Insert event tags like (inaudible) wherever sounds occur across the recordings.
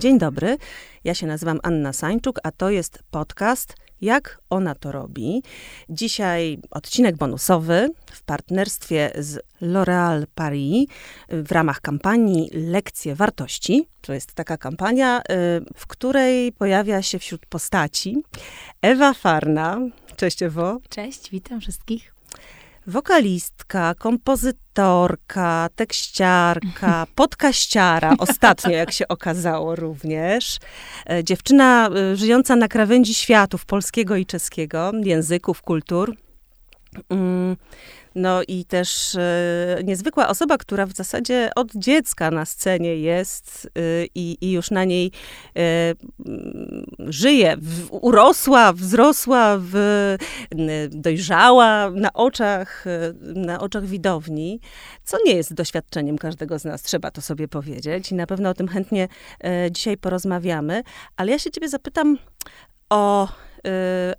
Dzień dobry, ja się nazywam Anna Sańczuk, a to jest podcast Jak ona to robi. Dzisiaj odcinek bonusowy w partnerstwie z L'Oréal Paris w ramach kampanii Lekcje Wartości. To jest taka kampania, y, w której pojawia się wśród postaci Ewa Farna. Cześć Ewo. Cześć, witam wszystkich wokalistka, kompozytorka, tekściarka, (laughs) podkaściara, ostatnio jak się okazało również. E, dziewczyna e, żyjąca na krawędzi światów polskiego i czeskiego, języków, kultur. No i też e, niezwykła osoba, która w zasadzie od dziecka na scenie jest e, i, i, już na niej e, żyje, w, urosła, wzrosła, w, dojrzała na oczach, e, na oczach widowni, co nie jest doświadczeniem każdego z nas, trzeba to sobie powiedzieć. I na pewno o tym chętnie e, dzisiaj porozmawiamy, ale ja się ciebie zapytam o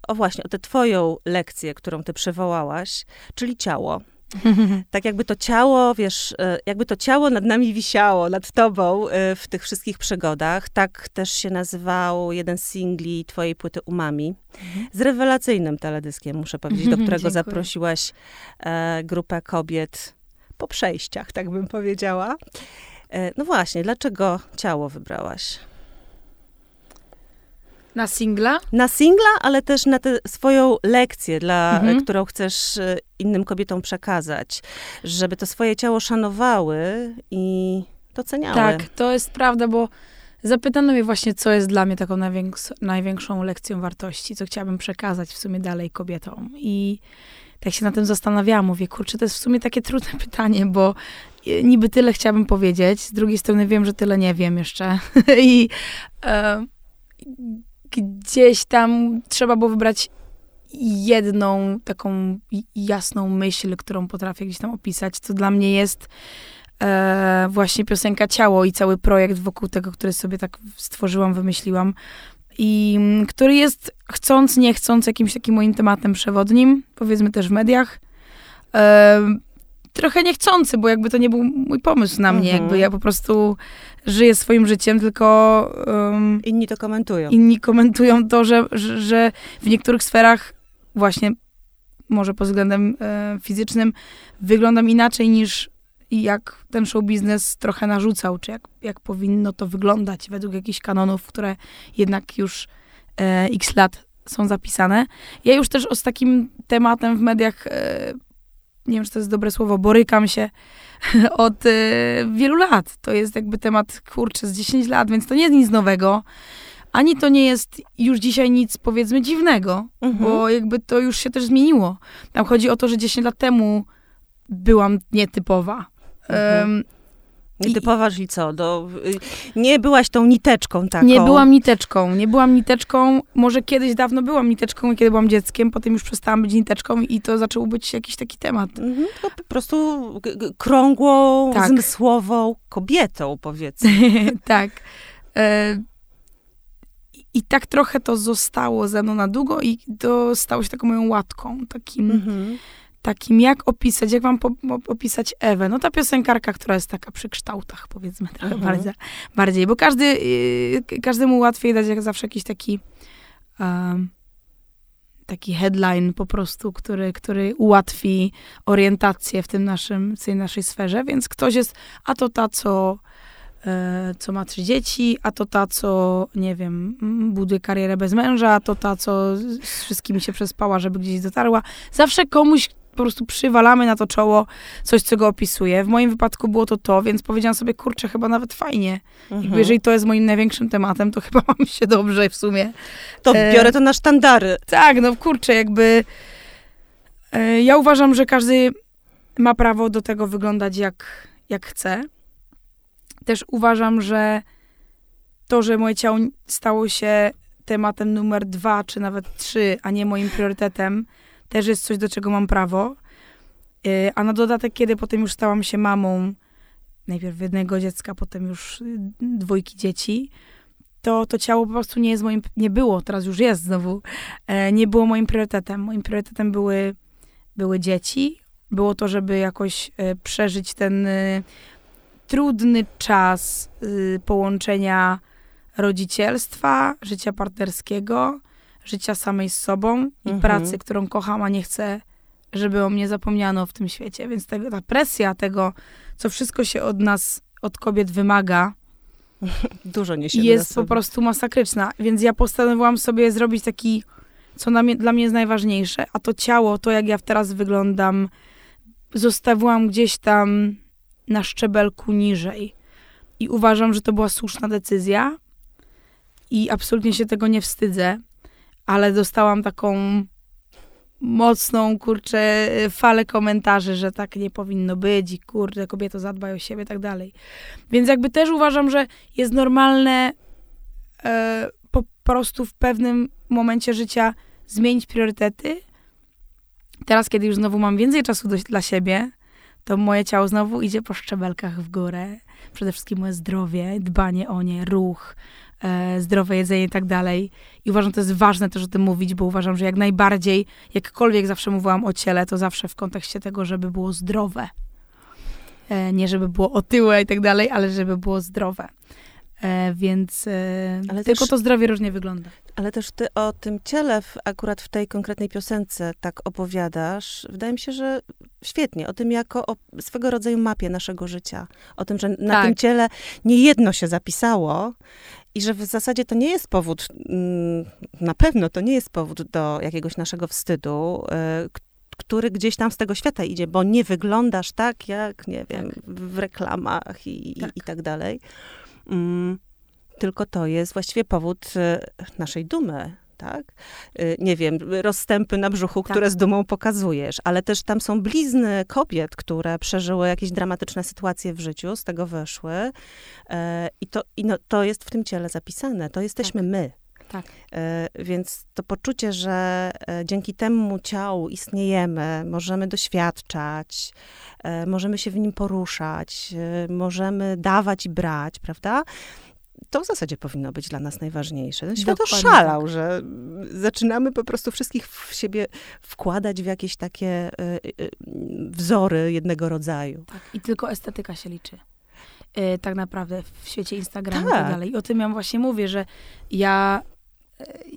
o właśnie, o tę twoją lekcję, którą ty przywołałaś, czyli ciało. (laughs) Tak jakby to ciało, wiesz, y, jakby to ciało nad nami wisiało, nad tobą y, w tych wszystkich przygodach. Tak też się nazywał jeden z singli twojej płyty Umami. Mhm. Z rewelacyjnym teledyskiem, muszę powiedzieć, do (laughs) którego zaprosiłaś e, grupę kobiet po przejściach, tak bym powiedziała. E, no właśnie, dlaczego ciało wybrałaś? Na singla? Na singla, ale też na tę swoją lekcję, dla, mhm. którą chcesz e, innym kobietom przekazać. Żeby to swoje ciało szanowały i doceniały. Tak, to jest prawda, bo zapytano mnie właśnie, co jest dla mnie taką największą lekcją wartości, co chciałabym przekazać w sumie dalej kobietom. I tak się na tym zastanawiałam, mówię, kurczę, to jest w sumie takie trudne (laughs) pytanie, bo e, niby tyle chciałabym powiedzieć, z drugiej strony wiem, że tyle nie wiem jeszcze. (laughs) I e, gdzieś tam trzeba było wybrać jedną taką jasną myśl, którą potrafię gdzieś tam opisać, co dla mnie jest e, właśnie piosenka Ciało i cały projekt wokół tego, który sobie tak stworzyłam, wymyśliłam i który jest chcąc, nie chcąc jakimś takim moim tematem przewodnim, powiedzmy też w mediach. E, trochę niechcący, bo jakby to nie był mój pomysł na mnie, mhm. jakby ja po prostu żyję swoim życiem, tylko... Um, inni to komentują. Inni komentują to, że, że, że w niektórych sferach właśnie może pod względem e, fizycznym wyglądam inaczej niż jak ten show biznes trochę narzucał, czy jak, jak powinno to wyglądać według jakichś kanonów, które jednak już e, x lat są zapisane. Ja już też z takim tematem w mediach e, nie wiem, czy to jest dobre słowo, borykam się (laughs) od y, wielu lat. To jest jakby temat, kurczę, z 10 lat, więc to nie jest nic nowego. Ani to nie jest już dzisiaj nic, powiedzmy, dziwnego, mhm. bo jakby to już się też zmieniło. Tam chodzi o to, że 10 lat temu byłam nietypowa. Mhm. Um, Typowa, czyli co? Do, y, nie byłaś tą niteczką taką? Nie byłam niteczką. Nie byłam niteczką. Może kiedyś dawno byłam niteczką, kiedy byłam dzieckiem, potem już przestałam być niteczką i to zaczął być jakiś taki temat. Mhm, po prostu krągłą, tak. zmysłową kobietą, powiedzmy. (laughs) tak. E, I tak trochę to zostało ze mną na długo i to stało się taką moją łatką, takim... Mhm takim, jak opisać, jak wam po, opisać Ewę. No ta piosenkarka, która jest taka przy kształtach, powiedzmy trochę mhm. bardziej, bardziej, bo każdy, yy, każdemu łatwiej dać jak zawsze jakiś taki um, taki headline po prostu, który, który ułatwi orientację w tym naszym, w tej naszej sferze, więc ktoś jest, a to ta, co e, co ma trzy dzieci, a to ta, co, nie wiem, buduje karierę bez męża, a to ta, co z wszystkimi się przespała, żeby gdzieś dotarła. Zawsze komuś po prostu przywalamy na to czoło coś, co go opisuje. W moim wypadku było to to, więc powiedziałam sobie, kurczę, chyba nawet fajnie. Mhm. jeżeli to jest moim największym tematem, to chyba (laughs) mam się dobrze w sumie. To e, biorę to na sztandary. Tak, no kurczę, jakby e, ja uważam, że każdy ma prawo do tego wyglądać jak, jak chce. Też uważam, że to, że moje ciało stało się tematem numer dwa, czy nawet trzy, a nie moim priorytetem, też jest coś, do czego mam prawo. Y, a na dodatek, kiedy potem już stałam się mamą, najpierw jednego dziecka, potem już y, dwójki dzieci, to to ciało po prostu nie jest moim, nie było, teraz już jest znowu, e, nie było moim priorytetem. Moim priorytetem były, były dzieci, było to, żeby jakoś e, przeżyć ten e, trudny czas e, połączenia rodzicielstwa, życia partnerskiego, życia samej z sobą i Mhm. pracy, którą kocham, a nie chcę, żeby o mnie zapomniano w tym świecie. Więc tego, ta presja tego, co wszystko się od nas, od kobiet wymaga, (laughs) Dużo niesiemy jest po prostu masakryczna. Więc ja postanowiłam sobie zrobić taki, co mnie, dla mnie jest najważniejsze, a to ciało, to jak ja teraz wyglądam, zostawiłam gdzieś tam na szczebelku niżej. I uważam, że to była słuszna decyzja i absolutnie się tego nie wstydzę, ale dostałam taką mocną, kurczę, falę komentarzy, że tak nie powinno być i kurde, kobieto zadbaj o siebie i tak dalej. Więc jakby też uważam, że jest normalne e, po prostu w pewnym momencie życia zmienić priorytety. Teraz, kiedy już znowu mam więcej czasu do, dla siebie, to moje ciało znowu idzie po szczebelkach w górę. Przede wszystkim moje zdrowie, dbanie o nie, ruch, e, zdrowe jedzenie i tak dalej. I uważam, że to jest ważne też o tym mówić, bo uważam, że jak najbardziej, jakkolwiek zawsze mówiłam o ciele, to zawsze w kontekście tego, żeby było zdrowe. E, nie żeby było otyłe i tak dalej, ale żeby było zdrowe. E, więc Ale tylko też- to zdrowie różnie wygląda. Ale też ty o tym ciele w, akurat w tej konkretnej piosence tak opowiadasz. Wydaje mi się, że świetnie. O tym jako o swego rodzaju mapie naszego życia. O tym, że na Tak. tym ciele nie jedno się zapisało i że w zasadzie to nie jest powód, mm, na pewno to nie jest powód do jakiegoś naszego wstydu, y, który gdzieś tam z tego świata idzie, bo nie wyglądasz tak, jak, nie wiem, w reklamach i, Tak. i, i tak dalej. Mm, tylko to jest właściwie powód e, naszej dumy, tak? E, Nie wiem, rozstępy na brzuchu, Tak. które z dumą pokazujesz, ale też tam są blizny kobiet, które przeżyły jakieś dramatyczne sytuacje w życiu, z tego wyszły. E, I to, i no, to jest w tym ciele zapisane. To jesteśmy my. Tak. E, Więc to poczucie, że e, dzięki temu ciału istniejemy, możemy doświadczać, możemy się w nim poruszać, możemy dawać i brać, prawda? To w zasadzie powinno być dla nas najważniejsze. Ten świat Dokładnie oszalał, że mm, zaczynamy po prostu wszystkich w siebie wkładać w jakieś takie e, e, wzory jednego rodzaju. Tak. I tylko estetyka się liczy. E, tak naprawdę w świecie Instagramu i tak Tak. dalej. I o tym ja właśnie mówię, że ja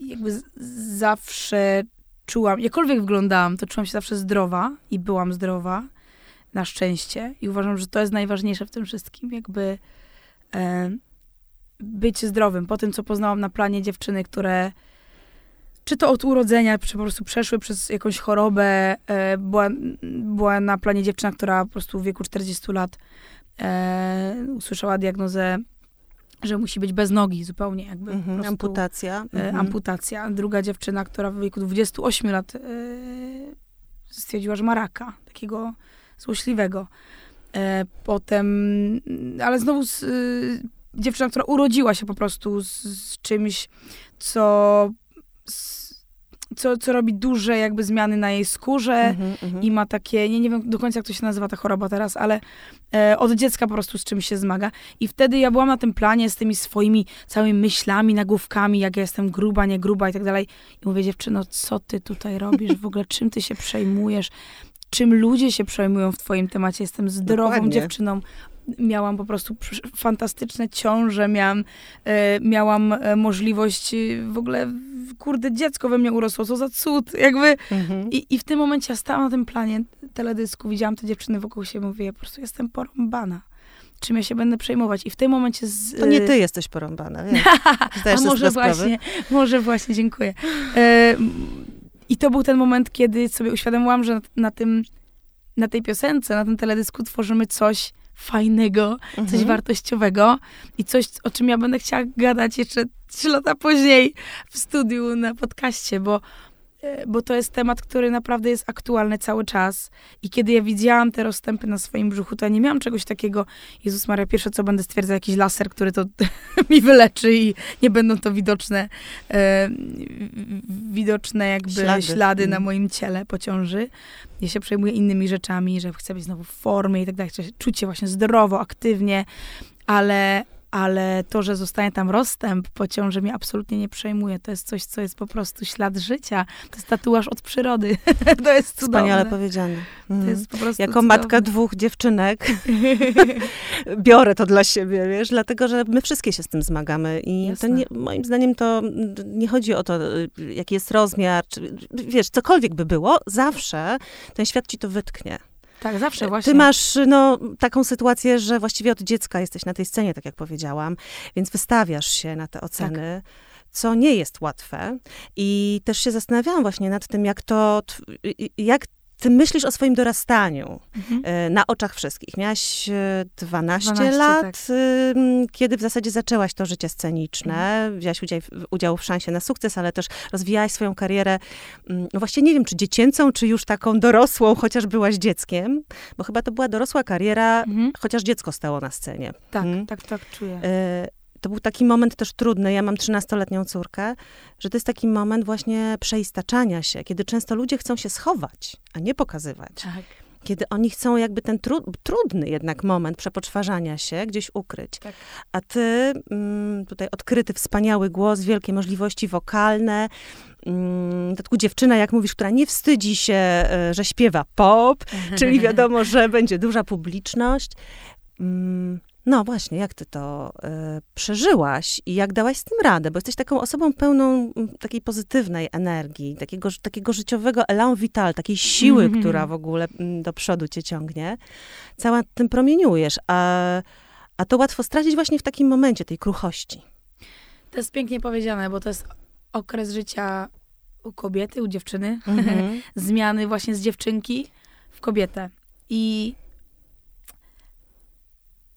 jakby z, zawsze czułam, jakkolwiek wyglądałam, to czułam się zawsze zdrowa i byłam zdrowa, na szczęście. I uważam, że to jest najważniejsze w tym wszystkim, jakby być zdrowym. Po tym, co poznałam na planie dziewczyny, które czy to od urodzenia, czy po prostu przeszły przez jakąś chorobę. E, była, była na planie dziewczyna, która po prostu w wieku 40 lat e, usłyszała diagnozę, że musi być bez nogi zupełnie, jakby Mhm, prostu, amputacja. e, Mhm. amputacja. Druga dziewczyna, która w wieku 28 lat e, stwierdziła, że ma raka, takiego złośliwego. E, potem, ale znowu z, dziewczyna, która urodziła się po prostu z, z czymś, co, z, co, co robi duże jakby zmiany na jej skórze Mhm, mhm. i ma takie, nie, nie wiem do końca jak to się nazywa ta choroba teraz, ale e, od dziecka po prostu z czymś się zmaga. I wtedy ja byłam na tym planie z tymi swoimi całymi myślami, nagłówkami, jak ja jestem gruba, nie gruba i tak dalej. I mówię, dziewczyno, co ty tutaj robisz? W ogóle czym ty się przejmujesz? Czym ludzie się przejmują w twoim temacie? Jestem zdrową Dokładnie. dziewczyną. Miałam po prostu fantastyczne ciąże, miałam, e, miałam e, możliwość e, w ogóle, kurde, dziecko we mnie urosło, co za cud, jakby Mhm. i, I w tym momencie ja stałam na tym planie teledysku, widziałam te dziewczyny wokół siebie, mówię, ja po prostu jestem porąbana. Czym ja się będę przejmować? I w tym momencie... Z, To nie ty jesteś porąbana, wiesz? (laughs) A może właśnie, może właśnie, dziękuję. E, I to był ten moment, kiedy sobie uświadomiłam, że na, na tym, na tej piosence, na tym teledysku tworzymy coś fajnego, coś Mhm. wartościowego i coś, o czym ja będę chciała gadać jeszcze trzy lata później w studiu na podcaście, bo, bo to jest temat, który naprawdę jest aktualny cały czas. I kiedy ja widziałam te rozstępy na swoim brzuchu, to ja nie miałam czegoś takiego, Jezus Maria, pierwsze co będę stwierdzać, jakiś laser, który to (laughs) mi wyleczy i nie będą to widoczne, e, widoczne jakby Ślady. ślady, na Mm. moim ciele po ciąży. Ja się przejmuję innymi rzeczami, że chcę być znowu w formie i tak dalej, chcę czuć się właśnie zdrowo, aktywnie, ale, ale to, że zostanie tam rozstęp po ciąży mnie absolutnie nie przejmuje. To jest coś, co jest po prostu ślad życia. To jest tatuaż od przyrody. (laughs) to jest cudowne. Wspaniale powiedziane. To Mhm. jest po prostu Jako cudowne. matka dwóch dziewczynek (laughs) biorę to dla siebie, wiesz, dlatego, że my wszystkie się z tym zmagamy i to nie, moim zdaniem to mm, nie chodzi o to, jaki jest rozmiar, czy, wiesz, cokolwiek by było, zawsze ten świat ci to wytknie. Tak, zawsze właśnie. Ty masz no, taką sytuację, że właściwie od dziecka jesteś na tej scenie, tak jak powiedziałam, więc wystawiasz się na te oceny. Co nie jest łatwe. I też się zastanawiałam właśnie nad tym, jak to, jak ty myślisz o swoim dorastaniu Mhm. e, na oczach wszystkich. Miałaś e, 12, 12, lat, tak. kiedy w zasadzie zaczęłaś to życie sceniczne. Mhm. Wzięłaś udział, udział w szansie na sukces, ale też rozwijałaś swoją karierę, no właśnie nie wiem, czy dziecięcą, czy już taką dorosłą, chociaż byłaś dzieckiem, bo chyba to była dorosła kariera, Mhm. chociaż dziecko stało na scenie. Tak, Mhm. tak, tak czuję. E, To był taki moment też trudny. Ja mam 13-letnią córkę, że to jest taki moment właśnie przeistaczania się, kiedy często ludzie chcą się schować, a nie pokazywać Tak. kiedy oni chcą jakby ten tru, trudny jednak moment przepoczwarzania się gdzieś ukryć. Tak. A ty, mm, tutaj odkryty, wspaniały głos, wielkie możliwości wokalne, mm, dziewczyna, jak mówisz, która nie wstydzi się, e, że śpiewa pop, czyli (laughs) wiadomo, że będzie duża publiczność. Mm, No właśnie, jak ty to e, przeżyłaś i jak dałaś z tym radę? Bo jesteś taką osobą pełną takiej pozytywnej energii, takiego, takiego życiowego elan vital, takiej siły, Mhm. która w ogóle do przodu cię ciągnie. Cała tym promieniujesz, a, a to łatwo stracić właśnie w takim momencie tej kruchości. To jest pięknie powiedziane, bo to jest okres życia u kobiety, u dziewczyny. Mhm. (laughs) Zmiany właśnie z dziewczynki w kobietę. I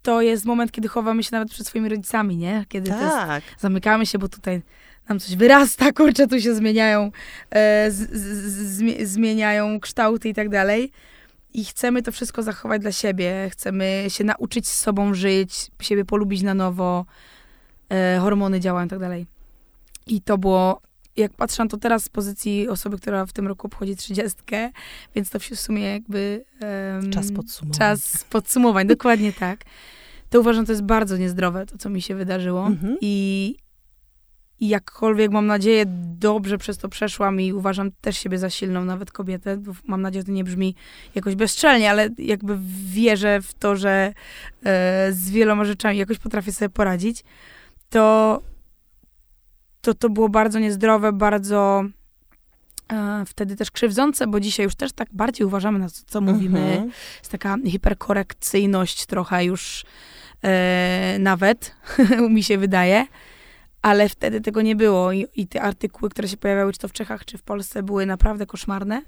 to jest moment, kiedy chowamy się nawet przed swoimi rodzicami, nie? Kiedy to jest, tak. zamykamy się, bo tutaj nam coś wyrasta, (laughs) kurczę, tu się zmieniają, e, z, z, zmie- zmieniają kształty i tak dalej. I chcemy to wszystko zachować dla siebie. Chcemy się nauczyć z sobą żyć, siebie polubić na nowo. E, hormony działają i tak dalej. I to było, jak patrzę na to teraz z pozycji osoby, która w tym roku obchodzi trzydziestkę, więc to w sumie jakby... em, Czas podsumować. Czas podsumowań, (laughs) dokładnie tak. To uważam, to jest bardzo niezdrowe, to co mi się wydarzyło. Mhm. I, I jakkolwiek mam nadzieję, dobrze przez to przeszłam i uważam też siebie za silną, nawet kobietę. bo Mam nadzieję, że to nie brzmi jakoś bezczelnie, ale jakby wierzę w to, że e, z wieloma rzeczami jakoś potrafię sobie poradzić. To to, to było bardzo niezdrowe, bardzo e, wtedy też krzywdzące, bo dzisiaj już też tak bardziej uważamy na to, co mówimy Mhm. jest taka hiperkorekcyjność trochę już e, nawet, (laughs) mi się wydaje. Ale wtedy tego nie było I, i te artykuły, które się pojawiały, czy to w Czechach, czy w Polsce, były naprawdę koszmarne,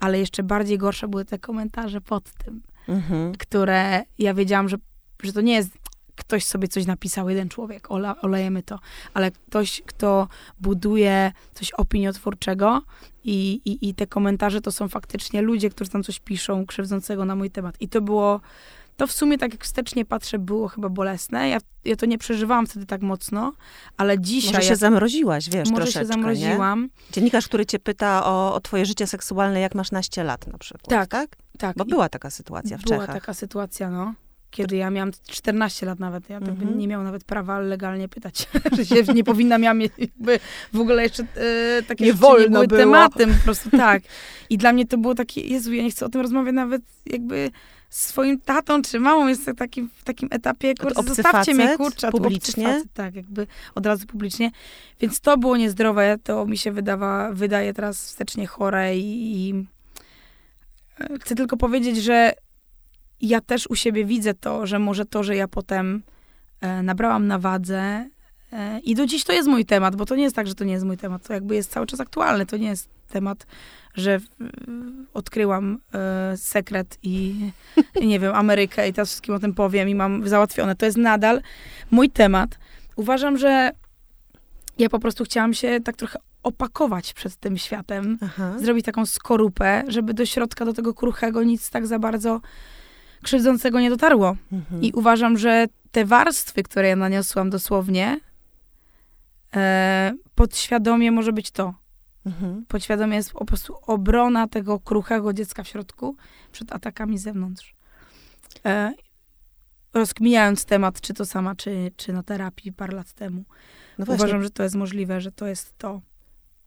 ale jeszcze bardziej gorsze były te komentarze pod tym, Mhm. które ja wiedziałam, że, że to nie jest ktoś sobie coś napisał, jeden człowiek, ola, olejemy to, ale ktoś, kto buduje coś opiniotwórczego i, i, i te komentarze to są faktycznie ludzie, którzy tam coś piszą krzywdzącego na mój temat. I to było, to w sumie tak jak wstecznie patrzę, było chyba bolesne. Ja, ja to nie przeżywałam wtedy tak mocno, ale dzisiaj... Może się ja, zamroziłaś, wiesz, może troszeczkę, się zamroziłam. Nie? Dziennikarz, który cię pyta o, o twoje życie seksualne, jak masz naście lat na przykład, Tak, tak? Tak. Bo była taka sytuacja w była Czechach. taka sytuacja, no. Kiedy ja miałam 14 lat nawet, ja tak Mhm. nie miałam nawet prawa legalnie pytać, (laughs) że się nie powinna miała mieć jakby w ogóle jeszcze e, takie Nie nie wolno były było. tematem, po prostu tak. I dla mnie to było takie, Jezu, ja nie chcę o tym rozmawiać nawet jakby swoim tatą czy mamą, jest w takim, w takim etapie, kurczę, zostawcie mnie, kurczę, publicznie? Facet, tak, jakby od razu publicznie. Więc to było niezdrowe, to mi się wydawa, wydaje teraz wstecznie chore i, i chcę tylko powiedzieć, że ja też u siebie widzę to, że może to, że ja potem e, nabrałam na wadze e, i do dziś to jest mój temat, bo to nie jest tak, że to nie jest mój temat, to jakby jest cały czas aktualny, to nie jest temat, że odkryłam e, sekret (laughs) i nie wiem, Amerykę i teraz wszystkim o tym powiem i mam załatwione. To jest nadal mój temat. Uważam, że ja po prostu chciałam się tak trochę opakować przed tym światem, Aha. zrobić taką skorupę, żeby do środka, do tego kruchego nic tak za bardzo krzywdzącego nie dotarło. Mhm. I uważam, że te warstwy, które ja naniosłam dosłownie, e, podświadomie może być to. Mhm. Podświadomie jest po prostu obrona tego kruchego dziecka w środku przed atakami z zewnątrz. E, rozkminiając temat, czy to sama, czy, czy na terapii parę lat temu. No Uważam, że to jest możliwe, że to jest to.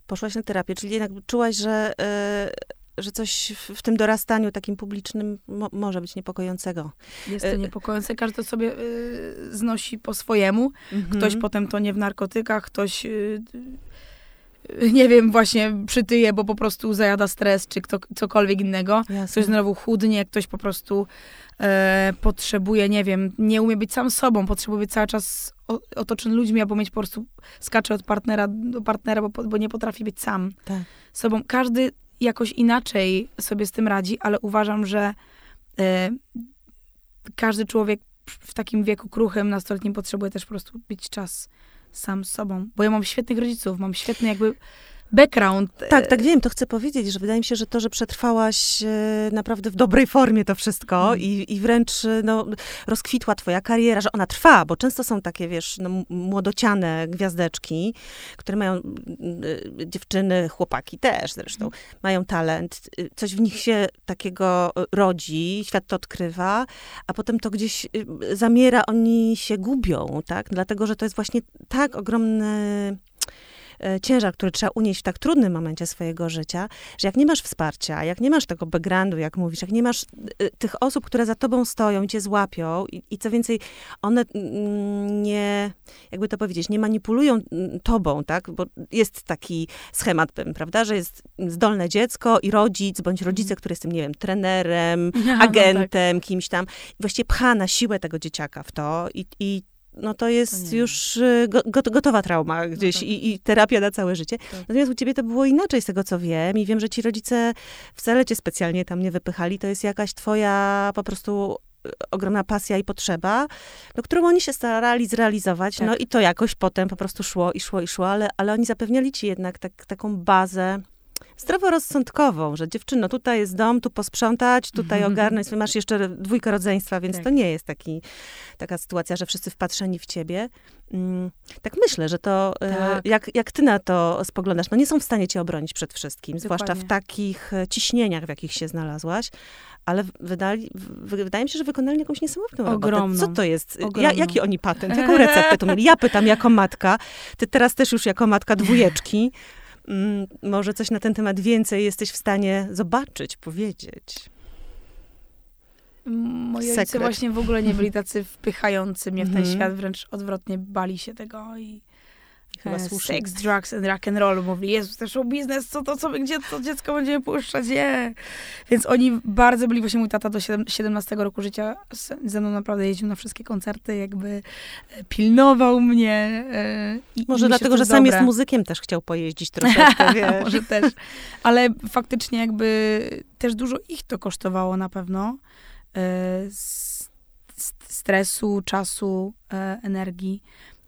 Poszłaś na terapię, czyli jednak czułaś, że, yy, że coś w, tym dorastaniu takim publicznym mo może być niepokojącego. Jest to niepokojące, każdy sobie yy, znosi po swojemu. Mhm. Ktoś potem to nie w narkotykach, ktoś... Yy, nie wiem, właśnie przytyje, bo po prostu zajada stres, czy kto, cokolwiek innego. Jasne. Ktoś znowu chudnie, ktoś po prostu e, potrzebuje, nie wiem, nie umie być sam sobą, potrzebuje być cały czas otoczony ludźmi, albo mieć po prostu, skacze od partnera do partnera, bo, bo nie potrafi być sam tak. sobą. Każdy jakoś inaczej sobie z tym radzi, ale uważam, że e, każdy człowiek w takim wieku kruchym, nastoletnim potrzebuje też po prostu być czas sam z sobą. Bo ja mam świetnych rodziców, mam świetny jakby background. Tak, tak wiem, to chcę powiedzieć, że wydaje mi się, że to, że przetrwałaś e, naprawdę w dobrej formie to wszystko mm. i, i wręcz e, no, rozkwitła twoja kariera, że ona trwa, bo często są takie, wiesz, no, młodociane gwiazdeczki, które mają, e, dziewczyny, chłopaki też zresztą, mm. mają talent, coś w nich się takiego rodzi, świat to odkrywa, a potem to gdzieś zamiera, oni się gubią, tak, dlatego, że to jest właśnie tak ogromny E, ciężar, który trzeba unieść w tak trudnym momencie swojego życia, że jak nie masz wsparcia, jak nie masz tego backgroundu, jak mówisz, jak nie masz e, tych osób, które za tobą stoją i cię złapią i, i co więcej, one mm, nie, jakby to powiedzieć, nie manipulują mm, tobą, tak, bo jest taki schemat, prawda, że jest zdolne dziecko i rodzic, bądź rodzice, mhm. który jest tym, nie wiem, trenerem, (laughs) agentem, no tak. kimś tam, właściwie pcha na siłę tego dzieciaka w to i, i no to jest to już y, go, gotowa trauma no gdzieś no tak. i, i, terapia na całe życie. Tak. Natomiast u ciebie to było inaczej z tego, co wiem i wiem, że ci rodzice wcale cię specjalnie tam nie wypychali. To jest jakaś twoja po prostu y, ogromna pasja i potrzeba, no, którą oni się starali zrealizować, no tak. no i to jakoś potem po prostu szło i szło i szło, ale, ale oni zapewniali ci jednak tak, taką bazę zdroworozsądkową, że dziewczyno, tutaj jest dom, tu posprzątać, tutaj mhm. (laughs) ogarnąć, masz jeszcze dwójkę rodzeństwa, więc tak. to nie jest taki, taka sytuacja, że wszyscy wpatrzeni w ciebie. Mm, tak myślę, że to, e, tak. jak, jak ty na to spoglądasz, no nie są w stanie cię obronić przed wszystkim, Dokładnie. zwłaszcza w takich e, ciśnieniach, w jakich się znalazłaś, ale wydali, wydaje mi się, że wykonali jakąś niesamowitą Ogromną. robotę. Co to jest? Ja, jaki oni patent? Jaką receptę to mieli? Ja pytam jako matka, ty teraz też już jako matka dwójeczki, (laughs) może coś na ten temat więcej jesteś w stanie zobaczyć, powiedzieć. Moi Sekret. ojcy właśnie w ogóle nie byli tacy wpychający mnie w ten mm -hmm. świat, wręcz odwrotnie bali się tego i Chyba e, słusznie. Sex, drugs and rock and roll. Mówi, Jezus, też biznes, co to, co, gdzie to dziecko będziemy puszczać, nie. Więc oni bardzo byli, właśnie mój tata do 17 roku życia ze mną naprawdę jeździł na wszystkie koncerty, jakby e, pilnował mnie. E, I, Może i dlatego, że sam jest muzykiem, też chciał pojeździć (laughs) troszeczkę, wiesz. (laughs) Może też. Ale faktycznie jakby też dużo ich to kosztowało na pewno. stresu, czasu, energii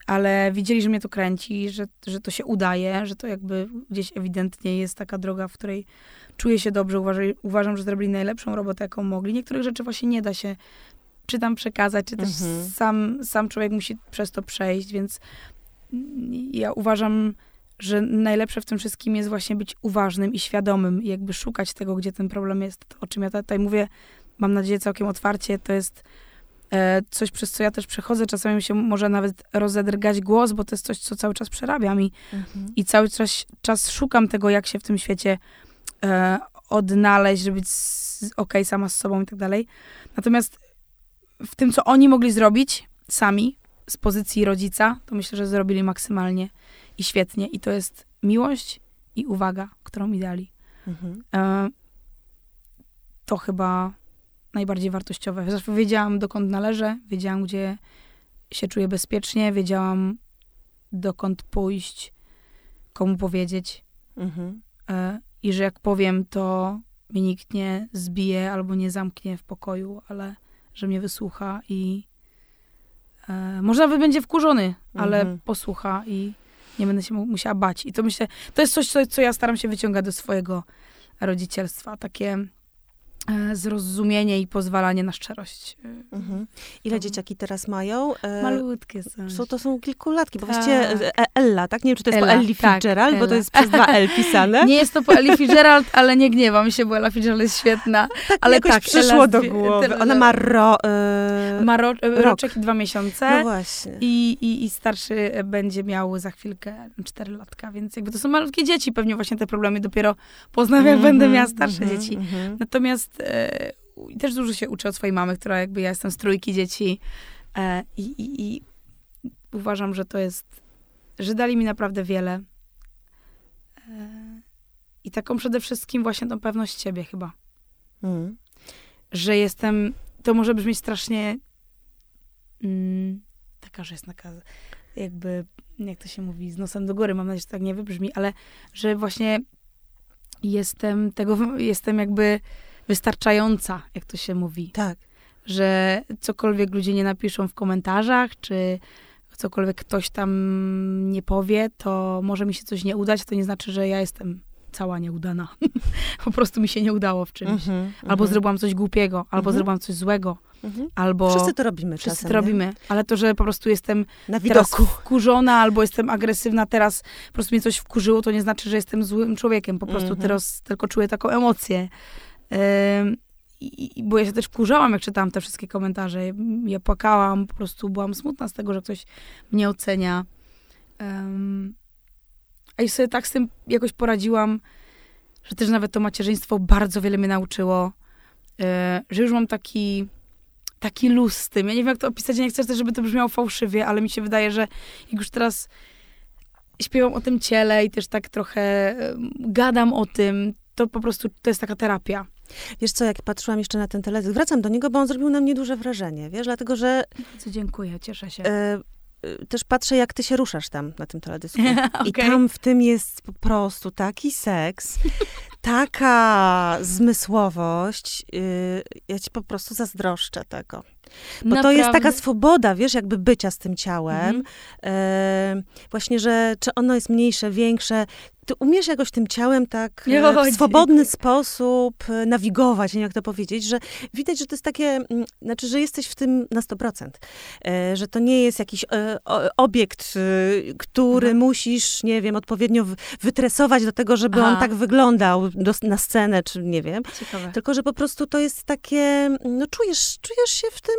ale widzieli, że mnie to kręci, że, że to się udaje, że to jakby gdzieś ewidentnie jest taka droga, w której czuję się dobrze, uważam, uważam że zrobili najlepszą robotę, jaką mogli. Niektórych rzeczy właśnie nie da się czy tam przekazać, czy też mhm. sam, sam człowiek musi przez to przejść, więc ja uważam, że najlepsze w tym wszystkim jest właśnie być uważnym i świadomym i jakby szukać tego, gdzie ten problem jest. O czym ja tutaj mówię, mam nadzieję całkiem otwarcie, to jest coś, przez co ja też przechodzę. Czasami mi się może nawet rozedrgać głos, bo to jest coś, co cały czas przerabiam i, mhm. i cały czas, czas szukam tego, jak się w tym świecie e, odnaleźć, żeby być ok, sama z sobą i tak dalej. Natomiast w tym, co oni mogli zrobić sami, z pozycji rodzica, to myślę, że zrobili maksymalnie i świetnie. I to jest miłość i uwaga, którą mi dali. Mhm. E, to chyba najbardziej wartościowe. Wiedziałam, dokąd należę, wiedziałam, gdzie się czuję bezpiecznie, wiedziałam, dokąd pójść, komu powiedzieć. Mhm. E, I że jak powiem, to mnie nikt nie zbije albo nie zamknie w pokoju, ale że mnie wysłucha i e, może nawet będzie wkurzony, ale mhm. posłucha i nie będę się musiała bać. I to myślę, to jest coś, co, co ja staram się wyciągać do swojego rodzicielstwa. Takie zrozumienie i pozwalanie na szczerość. e, Mhm. Ile To- dzieciaki teraz mają? E, Malutkie są. Są, to są kilkulatki, bo Tak. właściwie e, Ella, tak? Nie wiem, czy to jest Ella, po Ellie tak, Fitzgerald, bo to Ella. jest przez dwa L (laughs) pisane. Nie jest to po Ellie Fitzgerald, ale nie gniewam się, bo Ella Fitzgerald jest świetna. (laughs) tak ale jakoś tak, przyszło Ella do głowy. Ona ma ro, e, Ma ro, Rok. roczek i dwa miesiące. No właśnie. I, i, I starszy będzie miał za chwilkę 4 latka, więc jakby to są malutkie dzieci, pewnie właśnie te problemy dopiero poznam, jak będę miała starsze mhm, dzieci. mhm. Natomiast e, i też dużo się uczę od swojej mamy, która jakby ja jestem z trójki dzieci e, i, i, i uważam, że to jest, że dali mi naprawdę wiele. E, I taką przede wszystkim właśnie tą pewność siebie chyba. Mhm. Że jestem, to może brzmieć strasznie mm, taka, że jest taka jakby, jak to się mówi, z nosem do góry, mam nadzieję, że tak nie wybrzmi, ale że właśnie jestem tego, jestem jakby wystarczająca, jak to się mówi. Tak. Że cokolwiek ludzie nie napiszą w komentarzach, czy cokolwiek ktoś tam nie powie, to może mi się coś nie udać, to nie znaczy, że ja jestem cała nieudana. (laughs) po prostu mi się nie udało w czymś. Mhm, Albo mhm, zrobiłam coś głupiego, albo Mhm. zrobiłam coś złego, mhm. albo... Wszyscy to robimy Wszyscy czasem. to robimy, ale to, że po prostu jestem? Na teraz widoku. wkurzona albo jestem agresywna teraz, po prostu mnie coś wkurzyło, to nie znaczy, że jestem złym człowiekiem. Po prostu Mhm. teraz tylko czuję taką emocję. I, bo ja się też wkurzałam, jak czytałam te wszystkie komentarze. Ja płakałam, po prostu byłam smutna z tego, że ktoś mnie ocenia. Ym, a i sobie tak z tym jakoś poradziłam, że też nawet to macierzyństwo bardzo wiele mnie nauczyło, yy, że już mam taki taki luz z tym. Ja nie wiem, jak to opisać, nie chcę też, żeby to brzmiało fałszywie, ale mi się wydaje, że jak już teraz śpiewam o tym ciele i też tak trochę gadam o tym, to po prostu to jest taka terapia. Wiesz co, jak patrzyłam jeszcze na ten teledysk, wracam do niego, bo on zrobił na mnie duże wrażenie, wiesz, dlatego, że Bardzo dziękuję, cieszę się. e, e, też patrzę, jak ty się ruszasz tam na tym teledysku. (laughs) I Okej. tam w tym jest po prostu taki seks, (laughs) taka zmysłowość. y, ja ci po prostu zazdroszczę tego. Bo to jest taka Naprawdę. swoboda, wiesz, jakby bycia z tym ciałem. Mhm. E, właśnie, że czy ono jest mniejsze, większe. Ty umiesz jakoś tym ciałem tak e, w swobodny sposób e, nawigować, nie wiem jak to powiedzieć, że widać, że to jest takie, mm, znaczy, że jesteś w tym na 100%. E, że to nie jest jakiś obiekt, który Mhm. musisz, nie wiem, odpowiednio wytresować do tego, żeby on Aha. tak wyglądał do, na scenę, czy nie wiem. Ciekawe. Tylko, że po prostu to jest takie, no czujesz, czujesz się w tym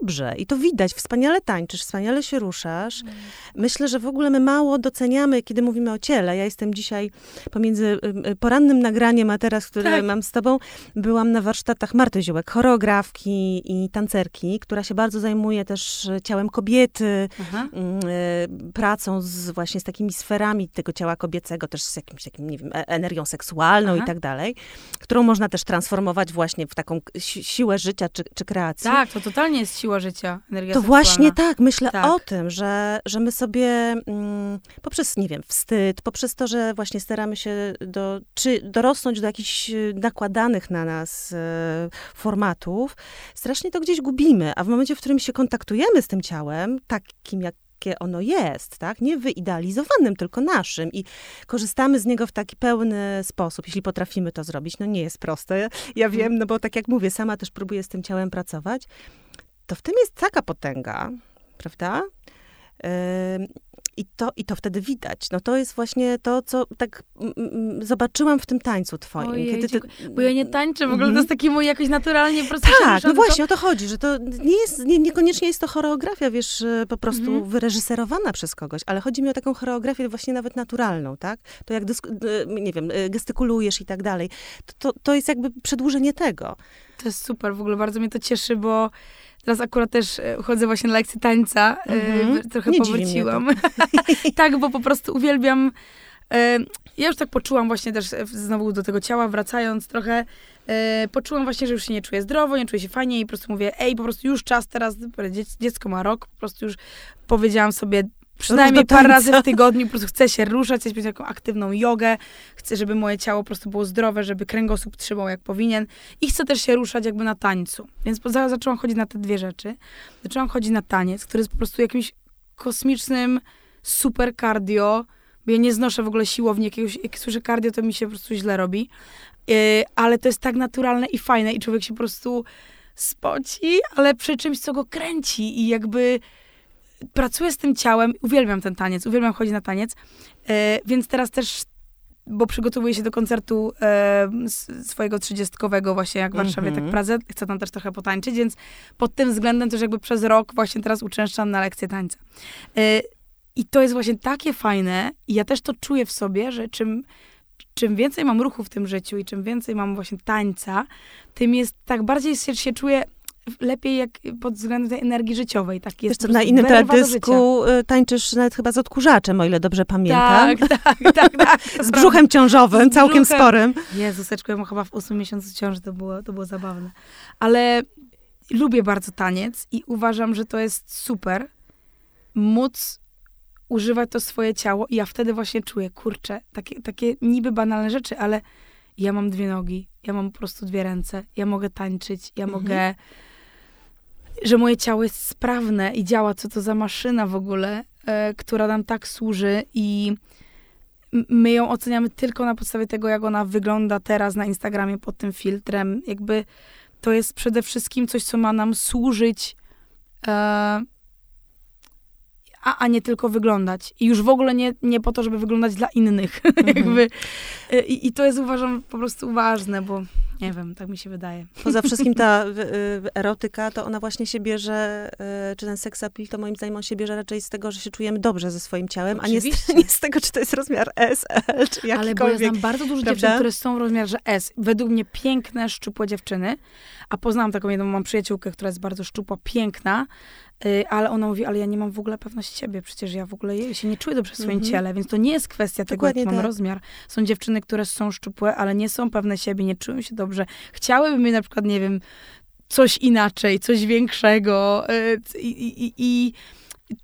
dobrze i to widać, wspaniale tańczysz, wspaniale się ruszasz. Myślę, że w ogóle my mało doceniamy, kiedy mówimy o ciele. Ja jestem dzisiaj pomiędzy y, y, porannym nagraniem, a teraz, które Tak. mam z tobą, byłam na warsztatach Marty Ziółek, choreografki i tancerki, która się bardzo zajmuje też ciałem kobiety, Aha. y, pracą z, właśnie z takimi sferami tego ciała kobiecego, też z jakimś takim, nie wiem, e- energią seksualną Aha. i tak dalej, którą można też transformować właśnie w taką si- siłę życia czy, czy kreacji. Tak, to totalnie jest siła życia, energia To seksualna. właśnie tak, myślę Tak. o tym, że, że my sobie mm, poprzez, nie wiem, wstyd, poprzez to, że właśnie staramy się do, czy dorosnąć do jakichś y, nakładanych na nas e, formatów, strasznie to gdzieś gubimy, a w momencie, w którym się kontaktujemy z tym ciałem, takim jak jakie ono jest, tak? Nie wyidealizowanym, tylko naszym i korzystamy z niego w taki pełny sposób, jeśli potrafimy to zrobić. No nie jest proste, ja wiem, no bo tak jak mówię, sama też próbuję z tym ciałem pracować, to w tym jest taka potęga, prawda? I to, I to wtedy widać. No to jest właśnie to, co tak mm, mm, zobaczyłam w tym tańcu twoim. Ojej, kiedy ty, Bo ja nie tańczę, w ogóle to Mhm. jest taki mój jakoś naturalnie po prostu tak, no właśnie o to chodzi, że to nie jest, nie, niekoniecznie jest to choreografia, wiesz, e, po prostu Mhm. wyreżyserowana przez kogoś, ale chodzi mi o taką choreografię właśnie nawet naturalną, tak? To jak, e, nie wiem, e, gestykulujesz i tak dalej. To, to, to jest jakby przedłużenie tego. To jest super, w ogóle bardzo mnie to cieszy, bo teraz akurat też e, chodzę właśnie na lekcje tańca, Mhm. trochę Nie powróciłam. (laughs) tak, bo po prostu uwielbiam, e, ja już tak poczułam właśnie też znowu do tego ciała, wracając trochę, e, poczułam właśnie, że już się nie czuję zdrowo, nie czuję się fajnie i po prostu mówię, ej, po prostu już czas teraz, dziec- dziecko ma rok, po prostu już powiedziałam sobie, przynajmniej do parę razy w tygodniu po prostu chcę się ruszać, chcę mieć taką aktywną jogę, chcę, żeby moje ciało po prostu było zdrowe, żeby kręgosłup trzymał jak powinien i chcę też się ruszać jakby na tańcu. Więc zaczęłam chodzić na te dwie rzeczy. Zaczęłam chodzić na taniec, który jest po prostu jakimś kosmicznym super cardio, bo ja nie znoszę w ogóle siłowni, jakiegoś, jak słyszę cardio, to mi się po prostu źle robi. Yy, ale to jest tak naturalne i fajne i człowiek się po prostu spoci, ale przy czymś, co go kręci i jakby pracuję z tym ciałem, uwielbiam ten taniec, uwielbiam chodzić na taniec, yy, więc teraz też bo przygotowuję się do koncertu e, swojego trzydziestkowego właśnie jak w Warszawie, mm -hmm. tak w mhm. Pradze. Chcę tam też trochę potańczyć, więc pod tym względem też jakby przez rok właśnie teraz uczęszczam na lekcje tańca. E, I to jest właśnie takie fajne i ja też to czuję w sobie, że czym, czym więcej mam ruchu w tym życiu i czym więcej mam właśnie tańca, tym jest tak bardziej się, się czuję lepiej jak pod względem tej energii życiowej. Tak jest co, na innym teledysku y, tańczysz nawet chyba z odkurzaczem, o ile dobrze pamiętam. Tak, tak, tak. tak (laughs) z brzuchem ciążowym, z całkiem brzuchem. sporym. Jezuseczku, ja chyba w ósmym miesiącu ciąży, to było, to było zabawne. Ale lubię bardzo taniec i uważam, że to jest super móc używać to swoje ciało i ja wtedy właśnie czuję, kurczę, takie, takie niby banalne rzeczy, ale ja mam dwie nogi, ja mam po prostu dwie ręce, ja mogę tańczyć, ja mhm. mogę że moje ciało jest sprawne i działa, co to za maszyna w ogóle, e, która nam tak służy i my ją oceniamy tylko na podstawie tego, jak ona wygląda teraz na Instagramie pod tym filtrem. Jakby to jest przede wszystkim coś, co ma nam służyć, e, a, a nie tylko wyglądać. I już w ogóle nie, nie po to, żeby wyglądać dla innych. (laughs) Mhm. Jakby, e, i, I to jest uważam po prostu ważne, bo nie wiem, tak mi się wydaje. Poza wszystkim ta y, erotyka, to ona właśnie się bierze, y, czy ten seks appeal, to moim zdaniem on się bierze raczej z tego, że się czujemy dobrze ze swoim ciałem, Oczywiście. a nie z, (laughs) nie z, tego, czy to jest rozmiar S, L, czy jakikolwiek. Ale bo ja znam bardzo dużo dziewczyn, które są w rozmiarze S. Według mnie piękne, szczupłe dziewczyny, a poznałam taką jedną, mam przyjaciółkę, która jest bardzo szczupła, piękna, Y, ale ona mówi, ale ja nie mam w ogóle pewności siebie, przecież ja w ogóle się nie czuję dobrze w swoim mm -hmm. ciele, więc to nie jest kwestia tego, jaki mam tak. rozmiar. Są dziewczyny, które są szczupłe, ale nie są pewne siebie, nie czują się dobrze. Chciałyby mieć na przykład, nie wiem, coś inaczej, coś większego y, i, i, i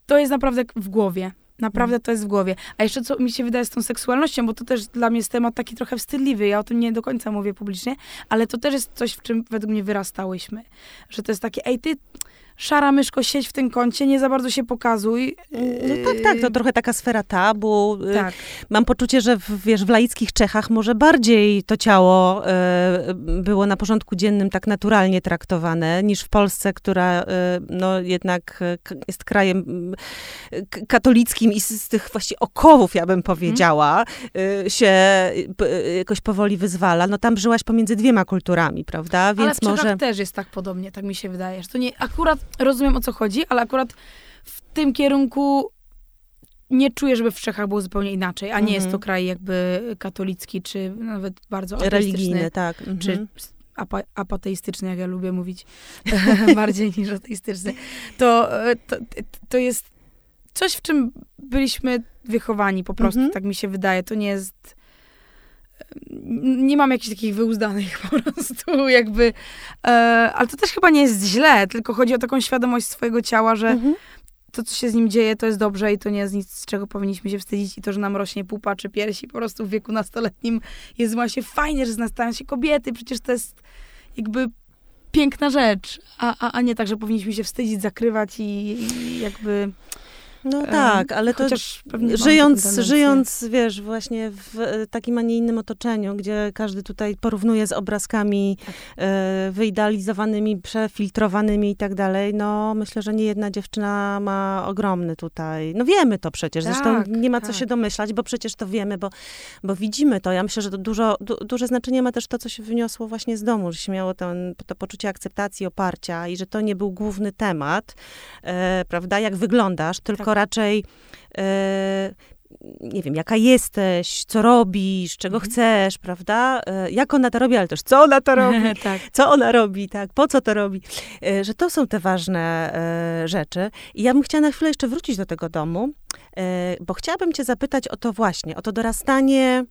to jest naprawdę w głowie. Naprawdę to jest w głowie. A jeszcze co mi się wydaje z tą seksualnością, bo to też dla mnie jest temat taki trochę wstydliwy. Ja o tym nie do końca mówię publicznie, ale to też jest coś, w czym według mnie wyrastałyśmy. Że to jest takie, ej, ty szara myszko, siedź w tym kącie, nie za bardzo się pokazuj. No tak, tak, to trochę taka sfera tabu. Y, tak. Mam poczucie, że w, wiesz, w laickich Czechach może bardziej to ciało y, było na porządku dziennym tak naturalnie traktowane, niż w Polsce, która y, no jednak jest krajem katolickim i z, tych właśnie okowów, ja bym mhm. powiedziała, hmm. się jakoś powoli wyzwala. No tam żyłaś pomiędzy dwiema kulturami, prawda? Więc Ale w może... też jest tak podobnie, tak mi się wydaje, że to nie, akurat rozumiem o co chodzi, ale akurat w tym kierunku nie czuję, żeby w Czechach było zupełnie inaczej, a nie mhm. jest to mhm. kraj jakby katolicki, czy nawet bardzo religijny, tak. Mhm. Czy apa apateistyczny, jak ja lubię mówić, (laughs) bardziej niż ateistyczny. To, to, to jest coś, w czym byliśmy wychowani po prostu, mhm. tak mi się wydaje. To nie jest nie mam jakichś takich wyuzdanych po prostu, (laughs) jakby, e, ale to też chyba nie jest źle, tylko chodzi o taką świadomość swojego ciała, że mhm. to, co się z nim dzieje, to jest dobrze i to nie jest nic, z czego powinniśmy się wstydzić i to, że nam rośnie pupa czy piersi po prostu w wieku nastoletnim jest właśnie fajnie, że z nas stają się kobiety, przecież to jest jakby piękna rzecz, a, a, a nie tak, że powinniśmy się wstydzić, zakrywać i, i jakby... No tak, ale to żyjąc, żyjąc, wiesz, właśnie w e, takim, a nie innym otoczeniu, gdzie każdy tutaj porównuje z obrazkami tak. e, wyidealizowanymi, przefiltrowanymi i tak dalej, no myślę, że nie jedna dziewczyna ma ogromny tutaj, no wiemy to przecież, tak, zresztą nie ma co tak. się domyślać, bo przecież to wiemy, bo, bo widzimy to. Ja myślę, że to dużo, du, duże znaczenie ma też to, co się wyniosło właśnie z domu, że się miało ten, to poczucie akceptacji, oparcia i że to nie był główny temat, e, prawda, jak wyglądasz, tylko raczej e, nie wiem, jaka jesteś, co robisz, czego mhm. chcesz, prawda? E, jak ona to robi, ale też co ona to (laughs) robi, tak. co ona robi, tak, po co to robi. E, że to są te ważne rzeczy. I ja bym chciała na chwilę jeszcze wrócić do tego domu, bo chciałabym cię zapytać o to właśnie, o to dorastanie...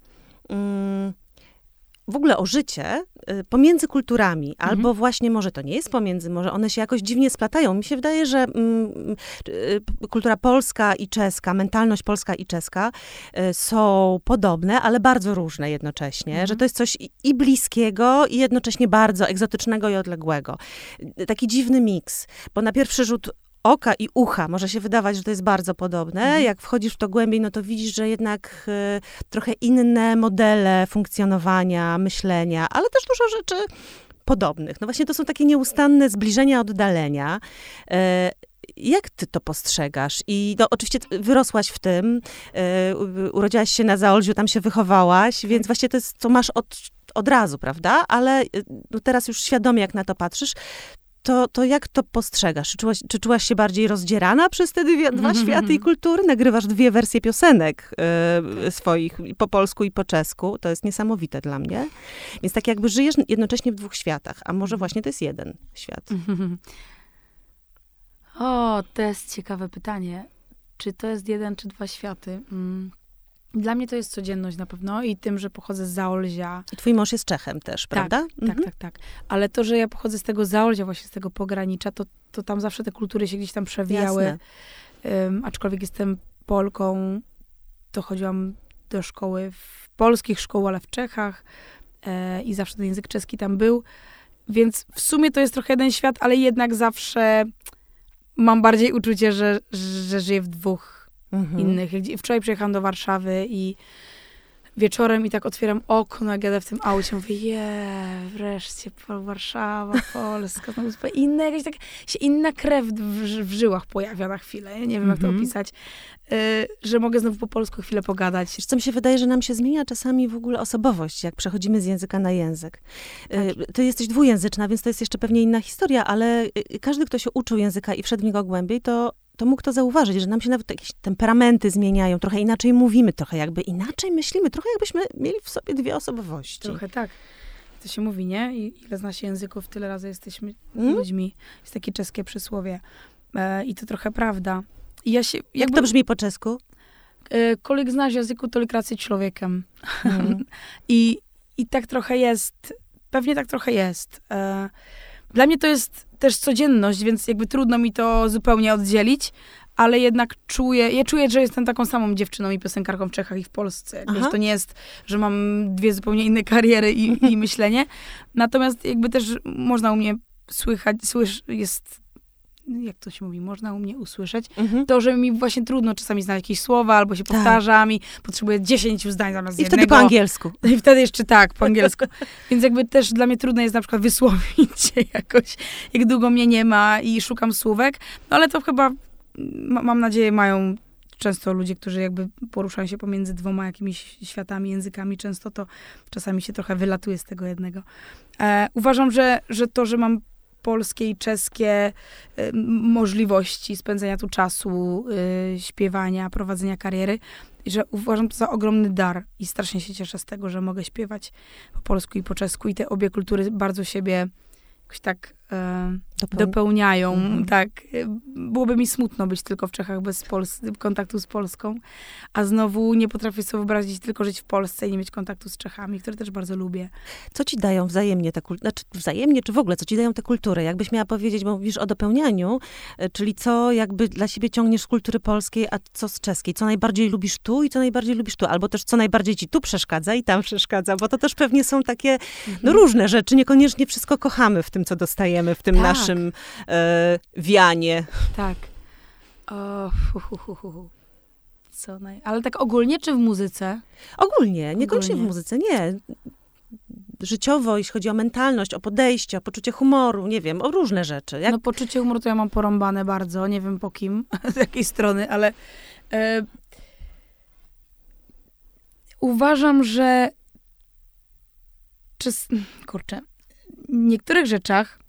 W ogóle o życie y, pomiędzy kulturami, mhm. albo właśnie może to nie jest pomiędzy, może one się jakoś dziwnie splatają. Mi się wydaje, że mm, y, kultura polska i czeska, mentalność polska i czeska y, są podobne, ale bardzo różne jednocześnie, mhm. że to jest coś i bliskiego, i jednocześnie bardzo egzotycznego i odległego. Taki dziwny miks, bo na pierwszy rzut oka i ucha może się wydawać, że to jest bardzo podobne. Mhm. Jak wchodzisz w to głębiej, no to widzisz, że jednak y, trochę inne modele funkcjonowania, myślenia, ale też dużo rzeczy podobnych. No właśnie to są takie nieustanne zbliżenia, oddalenia. Y, jak ty to postrzegasz? I no, oczywiście wyrosłaś w tym, y, urodziłaś się na Zaolziu, tam się wychowałaś, więc właśnie to jest, co masz od, od razu, prawda? Ale y, no, teraz już świadomie, jak na to patrzysz, to, to jak to postrzegasz? Czy czułaś, czy czułaś się bardziej rozdzierana przez te dwie, dwa światy i kultury? Nagrywasz dwie wersje piosenek y, swoich, po polsku i po czesku. To jest niesamowite dla mnie. Więc tak jakby żyjesz jednocześnie w dwóch światach, a może właśnie to jest jeden świat. O, to jest ciekawe pytanie. Czy to jest jeden czy dwa światy? Mm. Dla mnie to jest codzienność na pewno i tym, że pochodzę z Zaolzia. I twój mąż jest Czechem też, tak, prawda? Tak, mhm. tak, tak. Ale to, że ja pochodzę z tego Zaolzia, właśnie z tego pogranicza, to, to tam zawsze te kultury się gdzieś tam przewijały. Um, aczkolwiek jestem Polką, to chodziłam do szkoły w polskich szkołach, ale w Czechach e, i zawsze ten język czeski tam był. Więc w sumie to jest trochę jeden świat, ale jednak zawsze mam bardziej uczucie, że, że żyję w dwóch mhm. innych. Wczoraj przyjechałam do Warszawy i wieczorem i tak otwieram okno, jak jadę w tym aucie, mówię, je, wreszcie Warszawa, (laughs) Polska, no, inna, jakaś tak, się inna krew w, w żyłach pojawia na chwilę, nie wiem, jak to mhm. opisać, y, że mogę znowu po polsku chwilę pogadać. Wiesz, co mi się wydaje, że nam się zmienia czasami w ogóle osobowość, jak przechodzimy z języka na język. Y, tak. Ty jesteś dwujęzyczna, więc to jest jeszcze pewnie inna historia, ale y, każdy, kto się uczył języka i wszedł w niego głębiej, to to mógł to zauważyć, że nam się nawet jakieś temperamenty zmieniają, trochę inaczej mówimy, trochę jakby inaczej myślimy, trochę jakbyśmy mieli w sobie dwie osobowości. Trochę tak. To się mówi, nie? I ile zna się języków, tyle razy jesteśmy mm? ludźmi. Jest takie czeskie przysłowie. E, I to trochę prawda. I ja się, jakby, Jak to brzmi po czesku? E, kolik znasz języku, tolik racji człowiekiem. Mm. (laughs) I, I tak trochę jest. Pewnie tak trochę jest. E, dla mnie to jest też codzienność, więc jakby trudno mi to zupełnie oddzielić, ale jednak czuję, ja czuję, że jestem taką samą dziewczyną i piosenkarką w Czechach i w Polsce. Jakby, to nie jest, że mam dwie zupełnie inne kariery i, i (laughs) myślenie. Natomiast jakby też można u mnie słychać, słysz, jest jak to się mówi, można u mnie usłyszeć, mhm. to, że mi właśnie trudno czasami znaleźć jakieś słowa, albo się tak. powtarzam i potrzebuję dziesięciu zdań zamiast I jednego. I wtedy po angielsku. (laughs) I wtedy jeszcze tak, po angielsku. (laughs) Więc jakby też dla mnie trudno jest na przykład wysłowić się (laughs) jakoś, jak długo mnie nie ma i szukam słówek, no ale to chyba, mam nadzieję, mają często ludzie, którzy jakby poruszają się pomiędzy dwoma jakimiś światami, językami, często to czasami się trochę wylatuje z tego jednego. E, uważam, że, że to, że mam polskie i czeskie y, możliwości spędzenia tu czasu, y, śpiewania, prowadzenia kariery. Że uważam to za ogromny dar i strasznie się cieszę z tego, że mogę śpiewać po polsku i po czesku i te obie kultury bardzo siebie jakoś tak e, dopełniają. Mm. Tak. Byłoby mi smutno być tylko w Czechach bez Pols kontaktu z Polską, a znowu nie potrafię sobie wyobrazić tylko żyć w Polsce i nie mieć kontaktu z Czechami, które też bardzo lubię. Co ci dają wzajemnie te kultury? Znaczy wzajemnie, czy w ogóle, co ci dają te kultury? Jakbyś miała powiedzieć, bo mówisz o dopełnianiu, e, czyli co jakby dla siebie ciągniesz z kultury polskiej, a co z czeskiej? Co najbardziej lubisz tu i co najbardziej lubisz tu? Albo też co najbardziej ci tu przeszkadza i tam przeszkadza, bo to też pewnie są takie no, mhm. różne rzeczy. Niekoniecznie wszystko kochamy w tym, co dostajemy, w tym tak. naszym e, wianie. Tak. O, hu, hu, hu, Co naj... Ale tak ogólnie czy w muzyce? Ogólnie, niekoniecznie w muzyce, nie. Życiowo, jeśli chodzi o mentalność, o podejście, o poczucie humoru, nie wiem, o różne rzeczy. Jak... No poczucie humoru to ja mam porąbane bardzo, nie wiem po kim, (laughs) z jakiej strony, ale e, uważam, że czy, kurczę, w niektórych rzeczach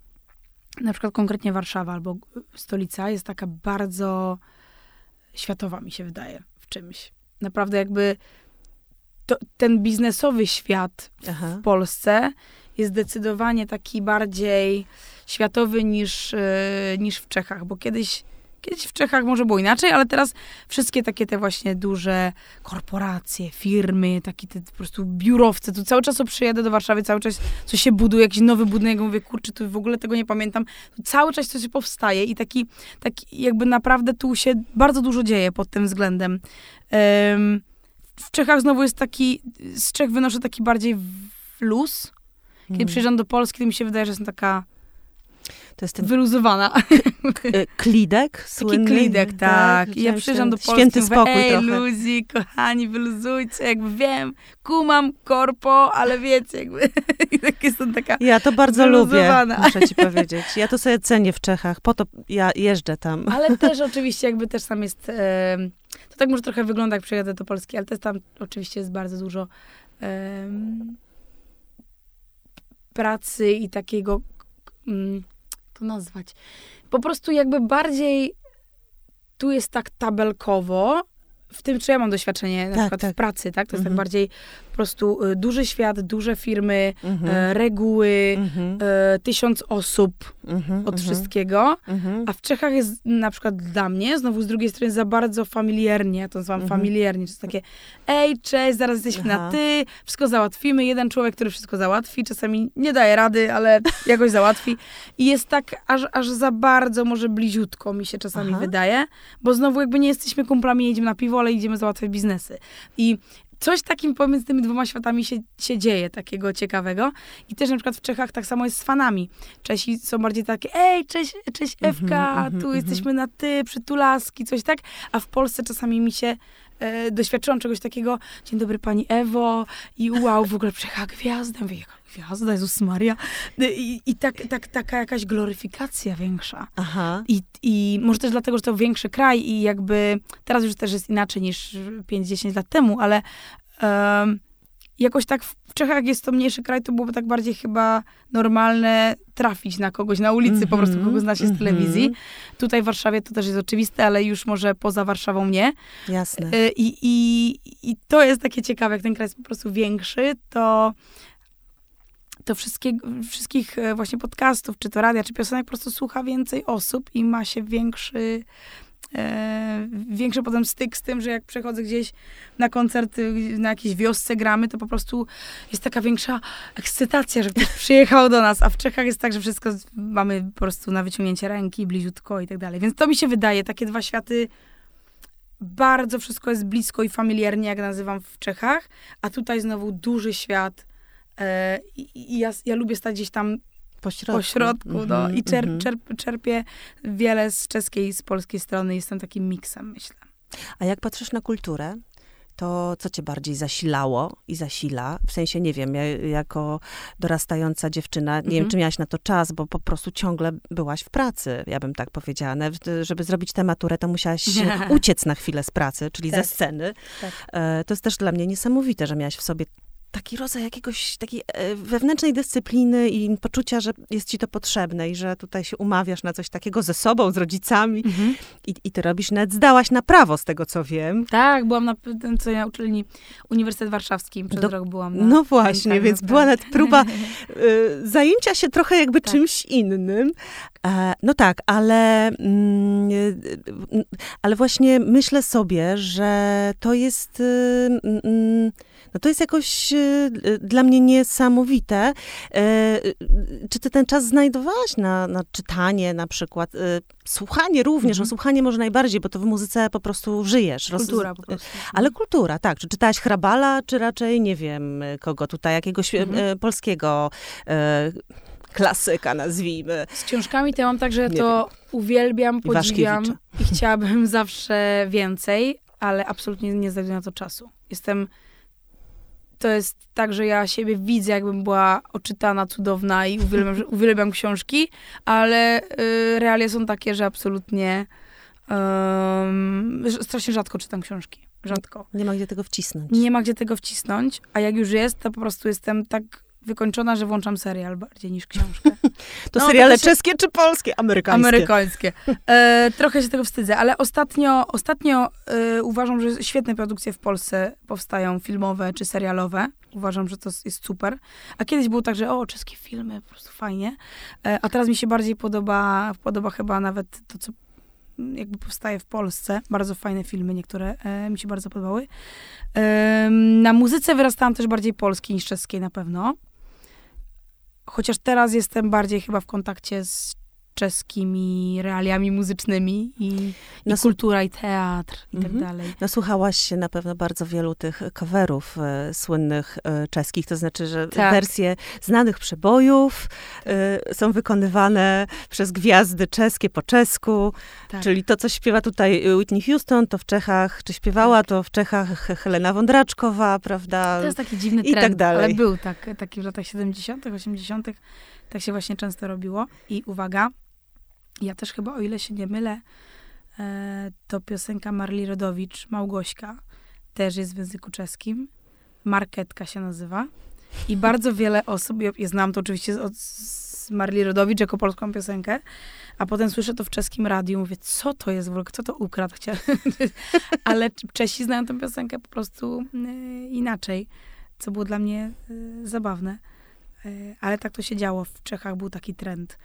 na przykład konkretnie Warszawa albo stolica jest taka bardzo światowa, mi się wydaje, w czymś. Naprawdę jakby to, ten biznesowy świat Aha. w Polsce jest zdecydowanie taki bardziej światowy niż, yy, niż w Czechach, bo kiedyś Kiedyś w Czechach może było inaczej, ale teraz wszystkie takie te właśnie duże korporacje, firmy, takie te po prostu biurowce, tu cały czas co przyjadę do Warszawy, cały czas coś się buduje, jakiś nowy budynek, mówię, kurczę, tu w ogóle tego nie pamiętam. Tu cały czas coś powstaje i taki, taki jakby naprawdę tu się bardzo dużo dzieje pod tym względem. Um, w Czechach znowu jest taki, z Czech wynoszę taki bardziej luz. Kiedy hmm. przyjeżdżam do Polski, to mi się wydaje, że jestem taka to jest ten... Wyluzowana. E, klidek? Słynny, Taki klidek, tak. tak. I ja przyjeżdżam do Polski Święty spokój mówię, ej, trochę. ludzi, kochani, wyluzujcie, jakby wiem, kumam korpo, ale wiecie, jakby (laughs) tak jestem taka Ja to bardzo lubię, muszę ci powiedzieć. Ja to sobie cenię w Czechach, po to ja jeżdżę tam. (laughs) Ale też oczywiście jakby też tam jest, e, to tak może trochę wygląda, jak przyjadę do Polski, ale też tam oczywiście jest bardzo dużo e, pracy i takiego mm, to nazwać? Po prostu jakby bardziej tu jest tak tabelkowo, w tym, czy ja mam doświadczenie na tak, przykład tak. w pracy, tak? To jest tak mhm. bardziej po prostu y, duży świat, duże firmy, mhm. e, reguły, mhm. e, tysiąc osób mhm. od mhm. wszystkiego. Mhm. A w Czechach jest na przykład dla mnie, znowu z drugiej strony, za bardzo familiarnie, ja to nazywam familiarnie, to jest takie ej, cześć, zaraz jesteśmy Aha. na ty, wszystko załatwimy. Jeden człowiek, który wszystko załatwi, czasami nie daje rady, ale (laughs) jakoś załatwi. I jest tak aż, aż za bardzo, może bliziutko mi się czasami Aha. wydaje, bo znowu jakby nie jesteśmy kumplami, jedziemy na piwo, ale idziemy załatwiać biznesy. I coś takim pomiędzy tymi dwoma światami się, się dzieje, takiego ciekawego. I też na przykład w Czechach tak samo jest z fanami. Czesi są bardziej takie, ej, cześć, cześć mhm, Ewka, mm -hmm, tu mm -hmm. jesteśmy na ty, przytulaski, coś tak. A w Polsce czasami mi się e, doświadczyłam czegoś takiego, dzień dobry pani Ewo i wow, w ogóle przyjechała gwiazda. Mówię, jaka gwiazda, Jezus Maria. I, i tak, tak, taka jakaś gloryfikacja większa. Aha. I, I może też dlatego, że to większy kraj i jakby teraz już też jest inaczej niż 5-10 lat temu, ale um, jakoś tak w Czechach, jest to mniejszy kraj, to byłoby tak bardziej chyba normalne trafić na kogoś na ulicy, mm -hmm, po prostu kogo zna się z mhm. telewizji. Mm -hmm. Tutaj w Warszawie to też jest oczywiste, ale już może poza Warszawą nie. Jasne. Y, I, i, I to jest takie ciekawe, jak ten kraj jest po prostu większy, to to wszystkie, wszystkich e, właśnie podcastów, czy to radia, czy piosenek po prostu słucha więcej osób i ma się większy, e, większy potem styk z tym, że jak przechodzę gdzieś na koncert, na jakiejś wiosce gramy, to po prostu jest taka większa ekscytacja, że ktoś przyjechał do nas, a w Czechach jest tak, że wszystko mamy po prostu na wyciągnięcie ręki, bliziutko i tak dalej. Więc to mi się wydaje, takie dwa światy bardzo wszystko jest blisko i familiarnie, jak nazywam w Czechach, a tutaj znowu duży świat, E, I, ja, ja lubię stać gdzieś tam po środku, po środku mm -hmm, no, i czerp, mm -hmm. czerp, czerpię wiele z czeskiej i z polskiej strony. Jestem takim miksem, myślę. A jak patrzysz na kulturę, to co cię bardziej zasilało i zasila? W sensie, nie wiem, ja, jako dorastająca dziewczyna, nie mm -hmm. wiem, mhm. czy miałaś na to czas, bo po prostu ciągle byłaś w pracy, ja bym tak powiedziała. Żeby zrobić tę maturę, to musiałaś (laughs) uciec na chwilę z pracy, czyli tak. ze sceny. Tak. E, to jest też dla mnie niesamowite, że miałaś w sobie taki rodzaj jakiegoś takiej e, wewnętrznej dyscypliny i poczucia, że jest ci to potrzebne i że tutaj się umawiasz na coś takiego ze sobą, z rodzicami mhm. I, i ty robisz, nawet zdałaś na prawo z tego, co wiem. Tak, byłam na tym, co ja uczelni Uniwersytet Warszawski, przez Do, rok byłam na, No właśnie, więc była nawet próba (laughs) y, zajęcia się trochę jakby tak. czymś innym. E, no tak, ale, mm, y, ale właśnie myślę sobie, że to jest... Y, mm, no to jest jakoś y, dla mnie niesamowite. E, czy ty ten czas znajdowałaś na, na czytanie na przykład? Słuchanie również, mhm. no słuchanie może najbardziej, bo to w muzyce po prostu żyjesz. Kultura po prostu. Ale kultura, tak. Czy czytałaś Hrabala, czy raczej, nie wiem, kogo tutaj, jakiegoś mhm. polskiego klasyka, nazwijmy. Z książkami to ja mam tak, że to wiem. uwielbiam, podziwiam i chciałabym zawsze więcej, ale absolutnie nie znajduję na to czasu. Jestem to jest tak, że ja siebie widzę, jakbym była oczytana, cudowna i uwielbiam, (laughs) uwielbiam książki, ale y, realia są takie, że absolutnie um, strasznie rzadko czytam książki. Rzadko. Nie ma gdzie tego wcisnąć. Nie ma gdzie tego wcisnąć, a jak już jest, to po prostu jestem tak wykończona, że włączam serial bardziej niż książkę. (laughs) to no, seriale się... czeskie czy polskie? Amerykańskie. Amerykańskie. E, trochę się tego wstydzę, ale ostatnio, ostatnio e, uważam, że świetne produkcje w Polsce powstają, filmowe czy serialowe. Uważam, że to jest super. A kiedyś było tak, że o, czeskie filmy, po prostu fajnie. E, a teraz mi się bardziej podoba, podoba chyba nawet to, co jakby powstaje w Polsce. Bardzo fajne filmy, niektóre e, mi się bardzo podobały. E, na muzyce wyrastałam też bardziej polskiej niż czeskiej na pewno. Chociaż teraz jestem bardziej chyba w kontakcie z czeskimi realiami muzycznymi i, no, i kultura, i teatr, i tak mhm. dalej. Nasłuchałaś się na pewno bardzo wielu tych coverów e, słynnych e, czeskich, to znaczy, że tak. wersje znanych przebojów e, są wykonywane przez gwiazdy czeskie po czesku, tak. czyli to, co śpiewa tutaj Whitney Houston, to w Czechach, czy śpiewała, tak. to w Czechach Helena Wądraczkowa, prawda? To jest taki dziwny trend, I tak dalej. ale był tak, taki w latach 70., 80., tak się właśnie często robiło. I uwaga, ja też chyba, o ile się nie mylę, e, to piosenka Marli Rodowicz, Małgośka, też jest w języku czeskim. Marketka się nazywa. I bardzo wiele osób, ja, znam to oczywiście od z Marli Rodowicz jako polską piosenkę, a potem słyszę to w czeskim radiu, mówię, co to jest w ogóle, kto to ukradł? (laughs) Ale Czesi znają tę piosenkę po prostu y, inaczej, co było dla mnie y, zabawne. Ale tak to się działo. W Czechach był taki trend.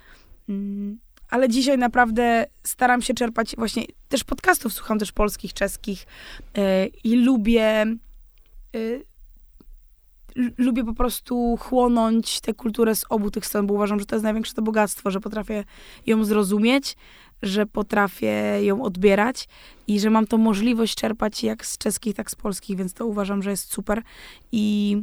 Ale dzisiaj naprawdę staram się czerpać właśnie, też podcastów słucham też polskich, czeskich i lubię lubię po prostu chłonąć tę kulturę z obu tych stron, bo uważam, że to jest największe to bogactwo, że potrafię ją zrozumieć, że potrafię ją odbierać i że mam to możliwość czerpać jak z czeskich, tak z polskich, więc to uważam, że jest super. I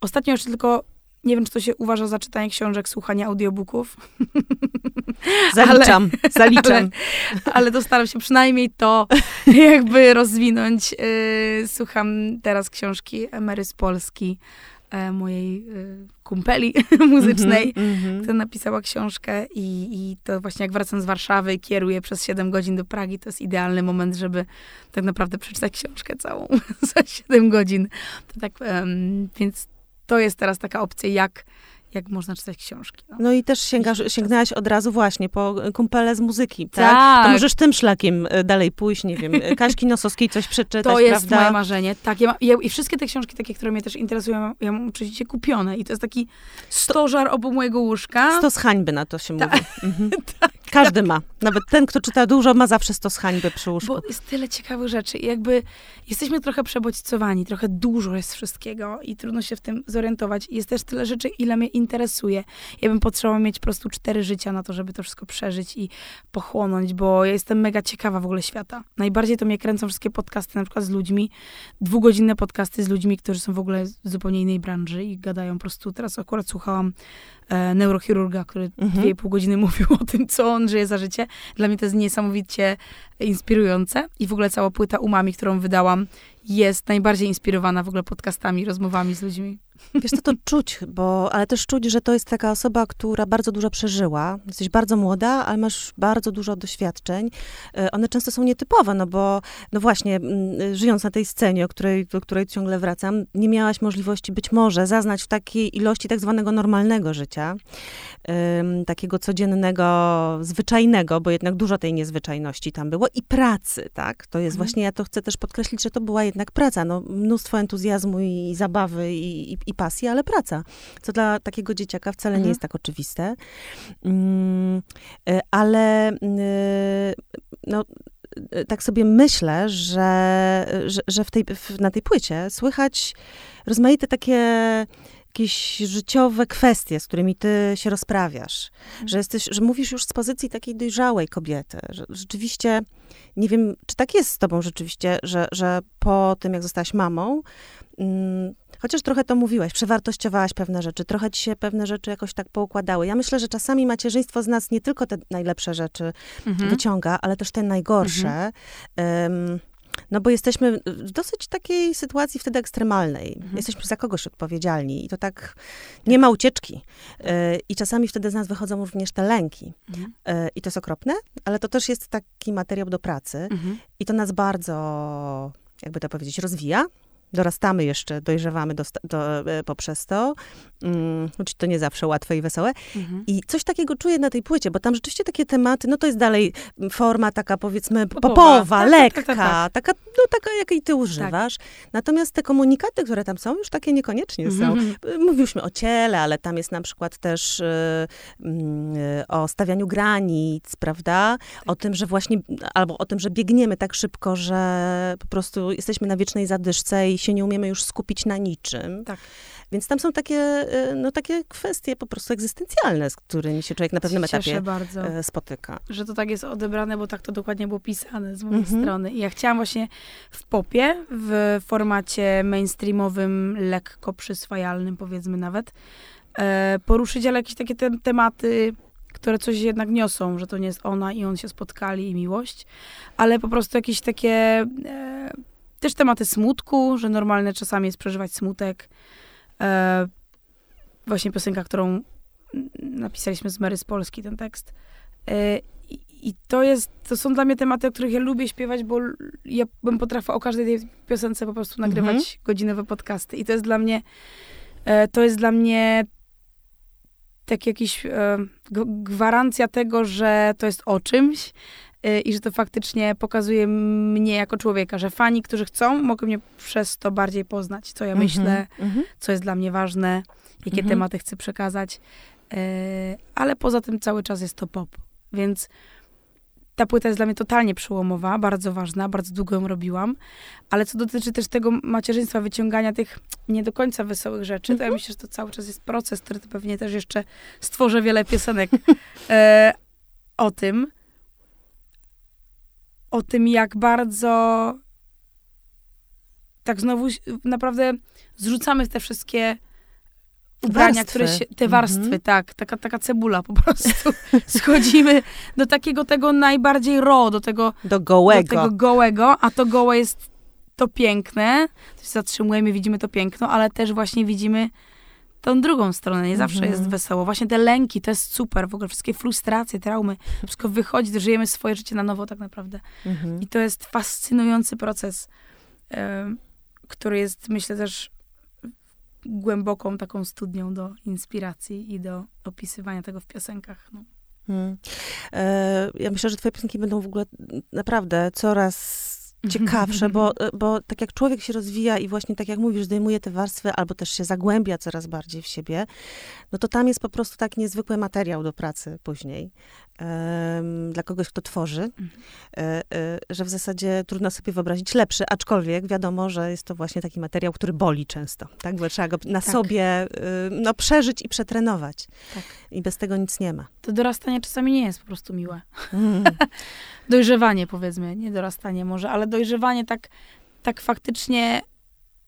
ostatnio jeszcze tylko nie wiem, czy to się uważa za czytanie książek, słuchanie audiobooków. (laughs) Zaliczam, ale, zaliczam. Ale, ale to staram się przynajmniej to (laughs) jakby rozwinąć. Yy, słucham teraz książki Emery z Polski E, mojej e, kumpeli (laughs) muzycznej, mm -hmm, która napisała książkę i, i to właśnie jak wracam z Warszawy, kieruję przez 7 godzin do Pragi, to jest idealny moment, żeby tak naprawdę przeczytać książkę całą za 7 godzin. To tak, um, więc to jest teraz taka opcja, jak jak można czytać książki. No, no i też sięgasz, sięgnęłaś od razu właśnie po kumpele z muzyki, tak? tak? To możesz tym szlakiem e, dalej pójść, nie wiem, Kaśki Nosowskiej coś przeczytać, To jest prawda? moje marzenie, tak. Ja, ja, I wszystkie te książki takie, które mnie też interesują, ja mam oczywiście kupione i to jest taki stożar obok mojego łóżka. Stos hańby na to się tak. mówi. (laughs) Mhm. tak. Każdy ma. Nawet ten, kto czyta dużo, ma zawsze stos hańby przy łóżku. Bo jest tyle ciekawych rzeczy i jakby jesteśmy trochę przebodźcowani, trochę dużo jest wszystkiego i trudno się w tym zorientować. Jest też tyle rzeczy, ile mnie interesuje. Ja bym potrzebowała mieć po prostu cztery życia na to, żeby to wszystko przeżyć i pochłonąć, bo ja jestem mega ciekawa w ogóle świata. Najbardziej to mnie kręcą wszystkie podcasty, na przykład z ludźmi, dwugodzinne podcasty z ludźmi, którzy są w ogóle z zupełnie innej branży i gadają po prostu. Teraz akurat słuchałam e, neurochirurga, który mhm. dwie i pół godziny (laughs) mówił o tym, co on żyje za życie. Dla mnie to jest niesamowicie inspirujące i w ogóle cała płyta Umami, którą wydałam, jest najbardziej inspirowana w ogóle podcastami, rozmowami z ludźmi. Wiesz, to to czuć, bo, ale też czuć, że to jest taka osoba, która bardzo dużo przeżyła. Jesteś bardzo młoda, ale masz bardzo dużo doświadczeń. E, one często są nietypowe, no bo, no właśnie, żyjąc na tej scenie, o której, do której ciągle wracam, nie miałaś możliwości być może zaznać w takiej ilości tak zwanego normalnego życia, takiego codziennego, zwyczajnego, bo jednak dużo tej niezwyczajności tam było i pracy, tak? To jest mhm. właśnie, ja to chcę też podkreślić, że to była jednak praca, no mnóstwo entuzjazmu i zabawy i, i, i pasji, ale praca, co dla takiego dzieciaka wcale mhm. nie jest tak oczywiste. Mm, y, ale y, no, y, tak sobie myślę, że, że, że w tej, na tej płycie słychać rozmaite takie jakieś życiowe kwestie, z którymi ty się rozprawiasz, mhm. że jesteś, że mówisz już z pozycji takiej dojrzałej kobiety, że rzeczywiście, nie wiem, czy tak jest z tobą rzeczywiście, że, że po tym, jak zostałaś mamą, mm, Chociaż trochę to mówiłaś, przewartościowałaś pewne rzeczy, trochę ci się pewne rzeczy jakoś tak poukładały. Ja myślę, że czasami macierzyństwo z nas nie tylko te najlepsze rzeczy mhm. wyciąga, ale też te najgorsze. Mhm. Um, no bo jesteśmy w dosyć takiej sytuacji wtedy ekstremalnej. Mhm. Jesteśmy za kogoś odpowiedzialni i to tak nie ma ucieczki. Tak. E, I czasami wtedy z nas wychodzą również te lęki. Mhm. E, I to jest okropne, ale to też jest taki materiał do pracy. Mhm. I to nas bardzo, jakby to powiedzieć, rozwija dorastamy jeszcze, dojrzewamy do, do, e, poprzez to. Mm, choć to nie zawsze łatwe i wesołe. Mhm. I coś takiego czuję na tej płycie, bo tam rzeczywiście takie tematy, no to jest dalej forma taka powiedzmy popowa, popowa tak, lekka, tak, tak, tak, taka, no taka, jakiej ty używasz. Tak. Natomiast te komunikaty, które tam są, już takie niekoniecznie są. Mhm. Mówiliśmy o ciele, ale tam jest na przykład też y, y, o stawianiu granic, prawda? O tym, że właśnie, albo o tym, że biegniemy tak szybko, że po prostu jesteśmy na wiecznej zadyszce i się nie umiemy już skupić na niczym. Tak. Więc tam są takie, e, no, takie kwestie po prostu egzystencjalne, z którymi się człowiek na pewnym etapie bardzo. e, spotyka. że to tak jest odebrane, bo tak to dokładnie było pisane z mojej Mhm. strony. I ja chciałam właśnie w popie, w formacie mainstreamowym, lekko przyswajalnym, powiedzmy nawet, e, poruszyć, ale jakieś takie te, tematy, które coś jednak niosą, że to nie jest ona i on się spotkali i miłość, ale po prostu jakieś takie e, też tematy smutku, że normalne czasami jest przeżywać smutek. E, właśnie piosenka, którą napisaliśmy z Mary z Polski, ten tekst. E, I, to jest, to są dla mnie tematy, o których ja lubię śpiewać, bo ja bym potrafiła o każdej tej piosence po prostu nagrywać Mhm. godzinowe podcasty. I to jest dla mnie, e, to jest dla mnie tak jakiś e, gwarancja tego, że to jest o czymś i że to faktycznie pokazuje mnie jako człowieka, że fani, którzy chcą, mogą mnie przez to bardziej poznać, co ja myślę, Mhm. co jest dla mnie ważne, jakie Mhm. tematy chcę przekazać. E, ale poza tym cały czas jest to pop. Więc ta płyta jest dla mnie totalnie przełomowa, bardzo ważna, bardzo długo ją robiłam. Ale co dotyczy też tego macierzyństwa, wyciągania tych nie do końca wesołych rzeczy, to ja myślę, że to cały czas jest proces, który to pewnie też jeszcze stworzę wiele piosenek e, (laughs) o tym. O tym, jak bardzo tak znowu naprawdę zrzucamy w te wszystkie ubrania, Warstwy. które się, te Mhm. warstwy, tak, taka, taka cebula po prostu. (laughs) Schodzimy do takiego tego najbardziej ro, do tego, Do do gołego. tego gołego, a to gołe jest to piękne, to się zatrzymujemy, widzimy to piękno, ale też właśnie widzimy tą drugą stronę, nie zawsze Mhm. jest wesoło. Właśnie te lęki, to jest super, w ogóle wszystkie frustracje, traumy, wszystko wychodzi, żyjemy swoje życie na nowo tak naprawdę. Mhm. I to jest fascynujący proces, em, który jest, myślę, też głęboką taką studnią do inspiracji i do opisywania tego w piosenkach. No. Mm. E, ja myślę, że twoje piosenki będą w ogóle naprawdę coraz ciekawsze, bo, bo tak jak człowiek się rozwija i właśnie tak jak mówisz, zdejmuje te warstwy albo też się zagłębia coraz bardziej w siebie, no to tam jest po prostu tak niezwykły materiał do pracy później em, dla kogoś, kto tworzy, e, e, że w zasadzie trudno sobie wyobrazić lepszy, aczkolwiek wiadomo, że jest to właśnie taki materiał, który boli często, tak? Bo trzeba go na Tak. sobie y, no, przeżyć i przetrenować. Tak. I bez tego nic nie ma. To dorastanie czasami nie jest po prostu miłe. Mm. (laughs) Dojrzewanie powiedzmy, nie dorastanie może, ale dojrzewanie tak, tak faktycznie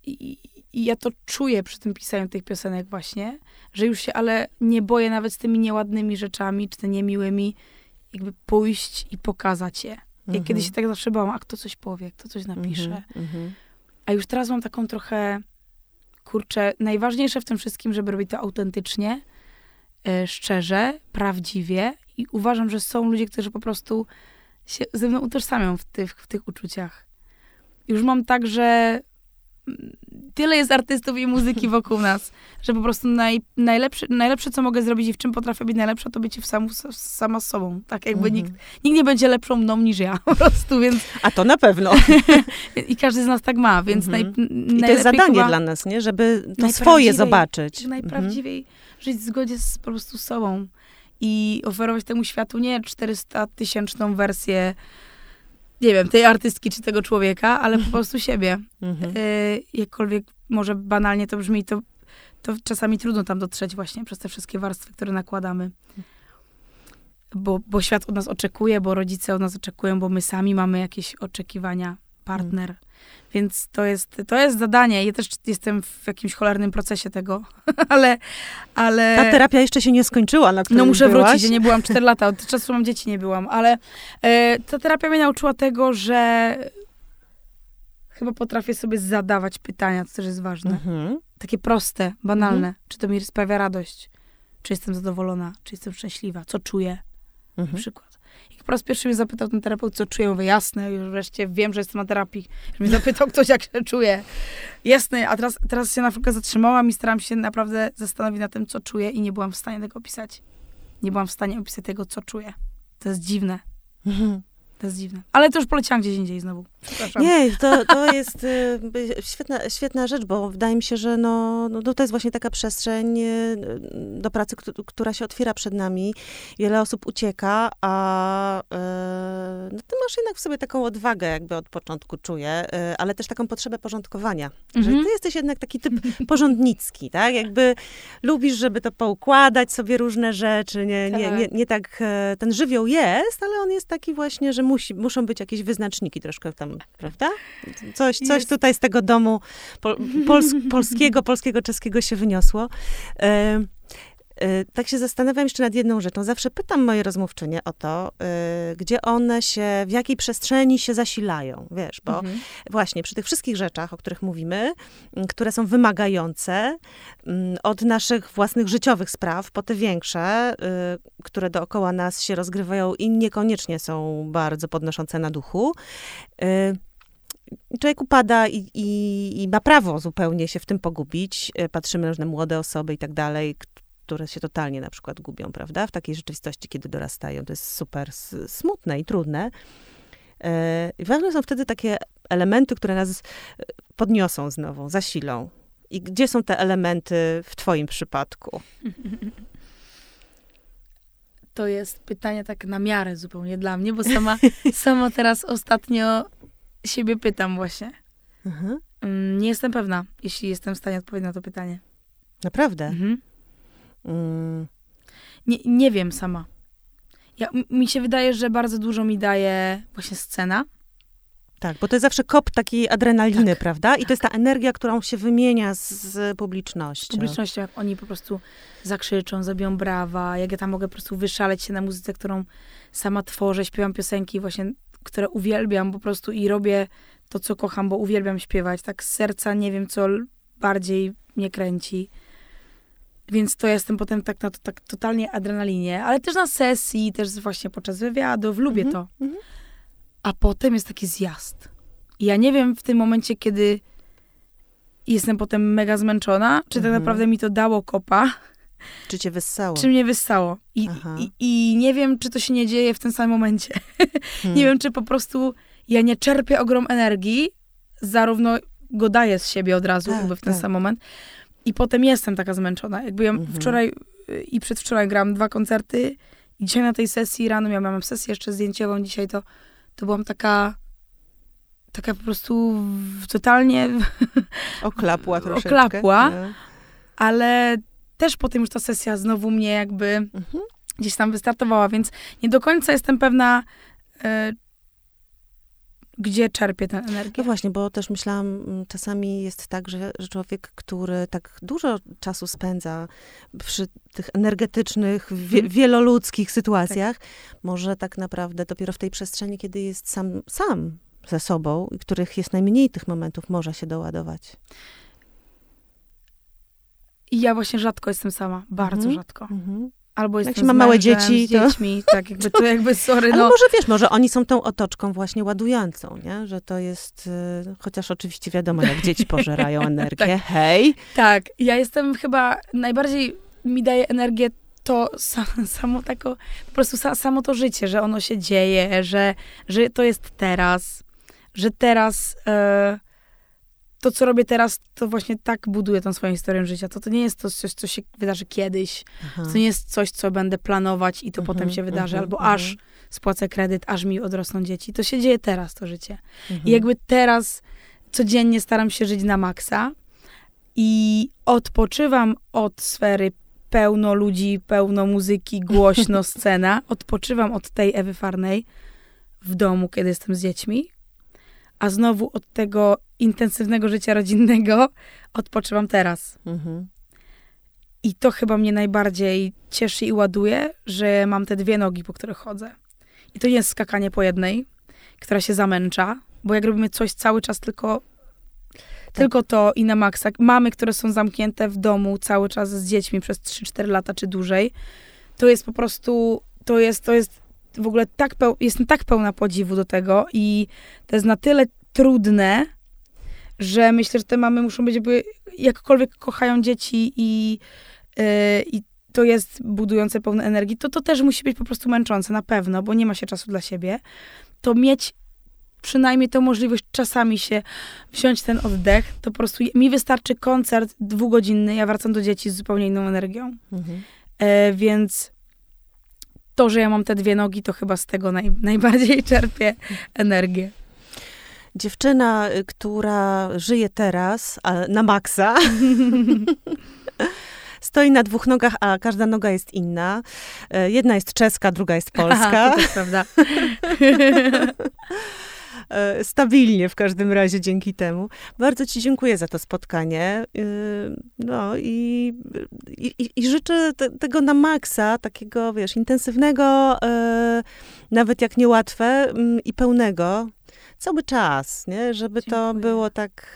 i, i ja to czuję przy tym pisaniu tych piosenek właśnie, że już się ale nie boję nawet z tymi nieładnymi rzeczami, czy te niemiłymi, jakby pójść i pokazać je. Ja Mhm. kiedyś się tak zawsze bałam, a kto coś powie, kto coś napisze. Mhm, mhm. A już teraz mam taką trochę, kurczę, najważniejsze w tym wszystkim, żeby robić to autentycznie, e, szczerze, prawdziwie i uważam, że są ludzie, którzy po prostu się ze mną utożsamią w tych, w tych uczuciach. Już mam tak, że mm, tyle jest artystów i muzyki wokół nas, (laughs) że po prostu naj, najlepsze, najlepsze, co mogę zrobić i w czym potrafię być najlepsza, to być w sam, sama z sobą. Tak jakby Mhm. nikt, nikt nie będzie lepszą mną niż ja (laughs) po prostu, więc A to na pewno. (laughs) i każdy z nas tak ma, więc Mhm. naj, I to jest zadanie chyba dla nas, nie? Żeby to swoje zobaczyć. Mhm. Najprawdziwiej żyć w zgodzie z po prostu sobą i oferować temu światu nie 400 tysięczną wersję, nie wiem, tej artystki czy tego człowieka, ale po (laughs) prostu siebie. Mhm. Y, jakkolwiek może banalnie to brzmi, to, to czasami trudno tam dotrzeć właśnie przez te wszystkie warstwy, które nakładamy. Bo, bo świat od nas oczekuje, bo rodzice od nas oczekują, bo my sami mamy jakieś oczekiwania, partner. Więc to jest, to jest zadanie. Ja też jestem w jakimś cholernym procesie tego, (laughs) ale... ale... Ta terapia jeszcze się nie skończyła, na No muszę byłaś. wrócić, ja nie byłam 4 (laughs) lata, od czasu mam dzieci nie byłam, ale e, ta terapia mnie nauczyła tego, że chyba potrafię sobie zadawać pytania, co też jest ważne. Mhm. Takie proste, banalne. Czy to mi sprawia radość? Czy jestem zadowolona? Czy jestem szczęśliwa? Co czuję? Na Mhm. przykład. Po raz pierwszy mnie zapytał ten terapeut, co czuję, mówię, jasne, już wreszcie wiem, że jestem na terapii. Że mnie zapytał ktoś, jak się czuje. Jasne, a teraz, teraz się na chwilkę zatrzymałam i staram się naprawdę zastanowić nad tym, co czuję i nie byłam w stanie tego opisać. Nie byłam w stanie opisać tego, co czuję. To jest dziwne. Mhm. To jest dziwne. Ale to już poleciałam gdzieś indziej znowu. Przepraszam. Nie, to, to jest y, świetna, świetna rzecz, bo wydaje mi się, że no, no, to jest właśnie taka przestrzeń y, do pracy, któ- która się otwiera przed nami. Wiele osób ucieka, a y, no, ty masz jednak w sobie taką odwagę, jakby od początku czuję, y, ale też taką potrzebę porządkowania. Mhm. Że ty jesteś jednak taki typ (laughs) porządnicki, tak? Jakby lubisz, żeby to poukładać sobie różne rzeczy, nie, tak. Nie, nie, nie tak, e, ten żywioł jest, ale on jest taki właśnie, że musi, muszą być jakieś wyznaczniki troszkę tam, prawda? Coś, coś tutaj z tego domu pol, pols, (laughs) polskiego, polskiego, czeskiego się wyniosło. Tak się zastanawiam jeszcze nad jedną rzeczą. Zawsze pytam moje rozmówczynie o to, y, gdzie one się, w jakiej przestrzeni się zasilają, wiesz, bo mhm. właśnie przy tych wszystkich rzeczach, o których mówimy, mm, które są wymagające mm, od naszych własnych życiowych spraw, po te większe, y, które dookoła nas się rozgrywają i niekoniecznie są bardzo podnoszące na duchu, człowiek upada i, i, i, ma prawo zupełnie się w tym pogubić. Patrzymy na różne młode osoby i tak dalej, które się totalnie na przykład gubią, prawda? W takiej rzeczywistości, kiedy dorastają. To jest super smutne i trudne. Ważne są wtedy takie elementy, które nas e, podniosą znowu, zasilą. I gdzie są te elementy w twoim przypadku? To jest pytanie tak na miarę zupełnie dla mnie, bo sama, (laughs) sama teraz ostatnio siebie pytam właśnie. Mhm. Mm, nie jestem pewna, jeśli jestem w stanie odpowiedzieć na to pytanie. Naprawdę? Mhm. Mm. Nie, nie wiem sama. Ja, mi się wydaje, że bardzo dużo mi daje właśnie scena. Tak, bo to jest zawsze kop takiej adrenaliny, tak, prawda? I tak. to jest ta energia, którą się wymienia z, z publicznością. Z publicznością, jak oni po prostu zakrzyczą, zabiją brawa, jak ja tam mogę po prostu wyszaleć się na muzyce, którą sama tworzę, śpiewam piosenki właśnie, które uwielbiam po prostu i robię to, co kocham, bo uwielbiam śpiewać. Tak z serca nie wiem, co bardziej mnie kręci. Więc to jestem potem tak na to, tak totalnie adrenalinie, ale też na sesji, też właśnie podczas wywiadów, lubię mm -hmm, to. Mm -hmm. A potem jest taki zjazd. I ja nie wiem w tym momencie, kiedy jestem potem mega zmęczona, czy tak mhm. naprawdę mi to dało kopa. Czy cię wyssało? Czy mnie wyssało. I, i, I, nie wiem, czy to się nie dzieje w tym samym momencie. (laughs) Hmm. nie wiem, czy po prostu ja nie czerpię ogrom energii, zarówno go daję z siebie od razu, tak, jakby w ten tak. sam moment, i potem jestem taka zmęczona. Jakby ja mhm. wczoraj y, i przedwczoraj grałam dwa koncerty i dzisiaj na tej sesji rano miałam, miałam sesję jeszcze zdjęciową dzisiaj, to, to byłam taka taka po prostu totalnie oklapła troszeczkę. Oklapła, ale też potem już ta sesja znowu mnie jakby mhm. gdzieś tam wystartowała, więc nie do końca jestem pewna, y, gdzie czerpie tę energię. No właśnie, bo też myślałam, mm, czasami jest tak, że, że człowiek, który tak dużo czasu spędza przy tych energetycznych, wie, mhm. wieloludzkich sytuacjach, tak. może tak naprawdę dopiero w tej przestrzeni, kiedy jest sam, sam ze sobą, i których jest najmniej tych momentów, może się doładować. I ja właśnie rzadko jestem sama, bardzo mhm. rzadko. Mhm. Albo jestem Jak się ma małe dzieci, z dziećmi, to... tak, jakby to jakby, sorry, Ale no. może wiesz, może oni są tą otoczką właśnie ładującą, nie? Że to jest, y, chociaż oczywiście wiadomo, jak dzieci (laughs) pożerają energię, tak. hej. Tak, ja jestem chyba, najbardziej mi daje energię to samo tako, po prostu samo to życie, że ono się dzieje, że, że to jest teraz, że teraz... Y, to, co robię teraz, to właśnie tak buduję tą swoją historię życia. To, to nie jest to coś, co się wydarzy kiedyś. Aha. To nie jest coś, co będę planować i to mhm, potem się wydarzy, mhm, albo mhm. aż spłacę kredyt, aż mi odrosną dzieci. To się dzieje teraz, to życie. I jakby teraz codziennie staram się żyć na maksa i odpoczywam od sfery pełno ludzi, pełno muzyki, głośno (laughs) scena. Odpoczywam od tej Ewy Farnej w domu, kiedy jestem z dziećmi, a znowu od tego intensywnego życia rodzinnego (laughs) odpoczywam teraz. Mhm. I to chyba mnie najbardziej cieszy i ładuje, że mam te dwie nogi, po których chodzę. I to nie jest skakanie po jednej, która się zamęcza, bo jak robimy coś cały czas tylko tak. tylko to i na maksa. Mamy, które są zamknięte w domu cały czas z dziećmi przez 3-4 lata czy dłużej, to jest po prostu, to jest, to jest w ogóle tak, peł, jestem tak pełna podziwu do tego i to jest na tyle trudne, że myślę, że te mamy muszą być jakby, jakkolwiek kochają dzieci i, yy, i to jest budujące pełne energii, to to też musi być po prostu męczące, na pewno, bo nie ma się czasu dla siebie. To mieć przynajmniej tę możliwość czasami się wziąć ten oddech, to po prostu mi wystarczy koncert dwugodzinny, ja wracam do dzieci z zupełnie inną energią. Mhm. E, więc to, że ja mam te dwie nogi, to chyba z tego naj, (laughs) najbardziej czerpię energię. Dziewczyna, y, która żyje teraz na maksa, (laughs) stoi na dwóch nogach, a każda noga jest inna. E, jedna jest czeska, druga jest polska. Aha, to prawda. (laughs) E, stabilnie w każdym razie dzięki temu. Bardzo Ci dziękuję za to spotkanie. E, no i, i, i życzę te, tego na maksa, takiego, wiesz, intensywnego, nawet jak niełatwe mm, i pełnego cały czas, nie? Żeby Dziękuję. to było tak,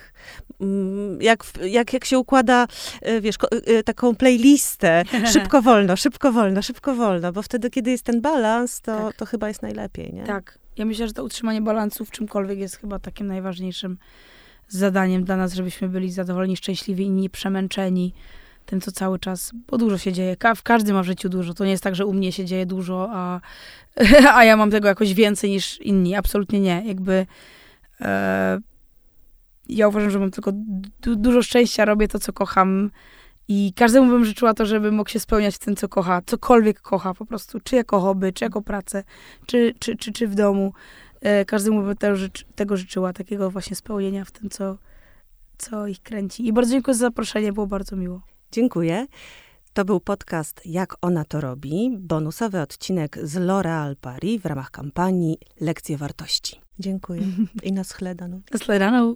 mm, jak, jak, jak się układa, e, wiesz, e, taką playlistę, (laughs) szybko wolno, szybko wolno, szybko wolno, bo wtedy, kiedy jest ten balans, to, tak. to chyba jest najlepiej, nie? Tak. Ja myślę, że to utrzymanie balansu w czymkolwiek jest chyba takim najważniejszym zadaniem dla nas, żebyśmy byli zadowoleni, szczęśliwi i nie przemęczeni tym, co cały czas, bo dużo się dzieje. W każdym ma w życiu dużo. To nie jest tak, że u mnie się dzieje dużo, a, (laughs) a ja mam tego jakoś więcej niż inni. Absolutnie nie. Jakby e, ja uważam, że mam tylko du dużo szczęścia, robię to, co kocham i każdemu bym życzyła to, żeby mógł się spełniać w tym, co kocha, cokolwiek kocha po prostu, czy jako hobby, czy jako pracę, czy, czy, czy, czy w domu. E, każdemu bym tego, tego życzyła, takiego właśnie spełnienia w tym, co, co ich kręci. I bardzo dziękuję za zaproszenie, było bardzo miło. Dziękuję. To był podcast Jak ona to robi, bonusowy odcinek z L'Oréal Paris w ramach kampanii Lekcje Wartości. Dziękuję (laughs) i na schledaną. Na schledaną.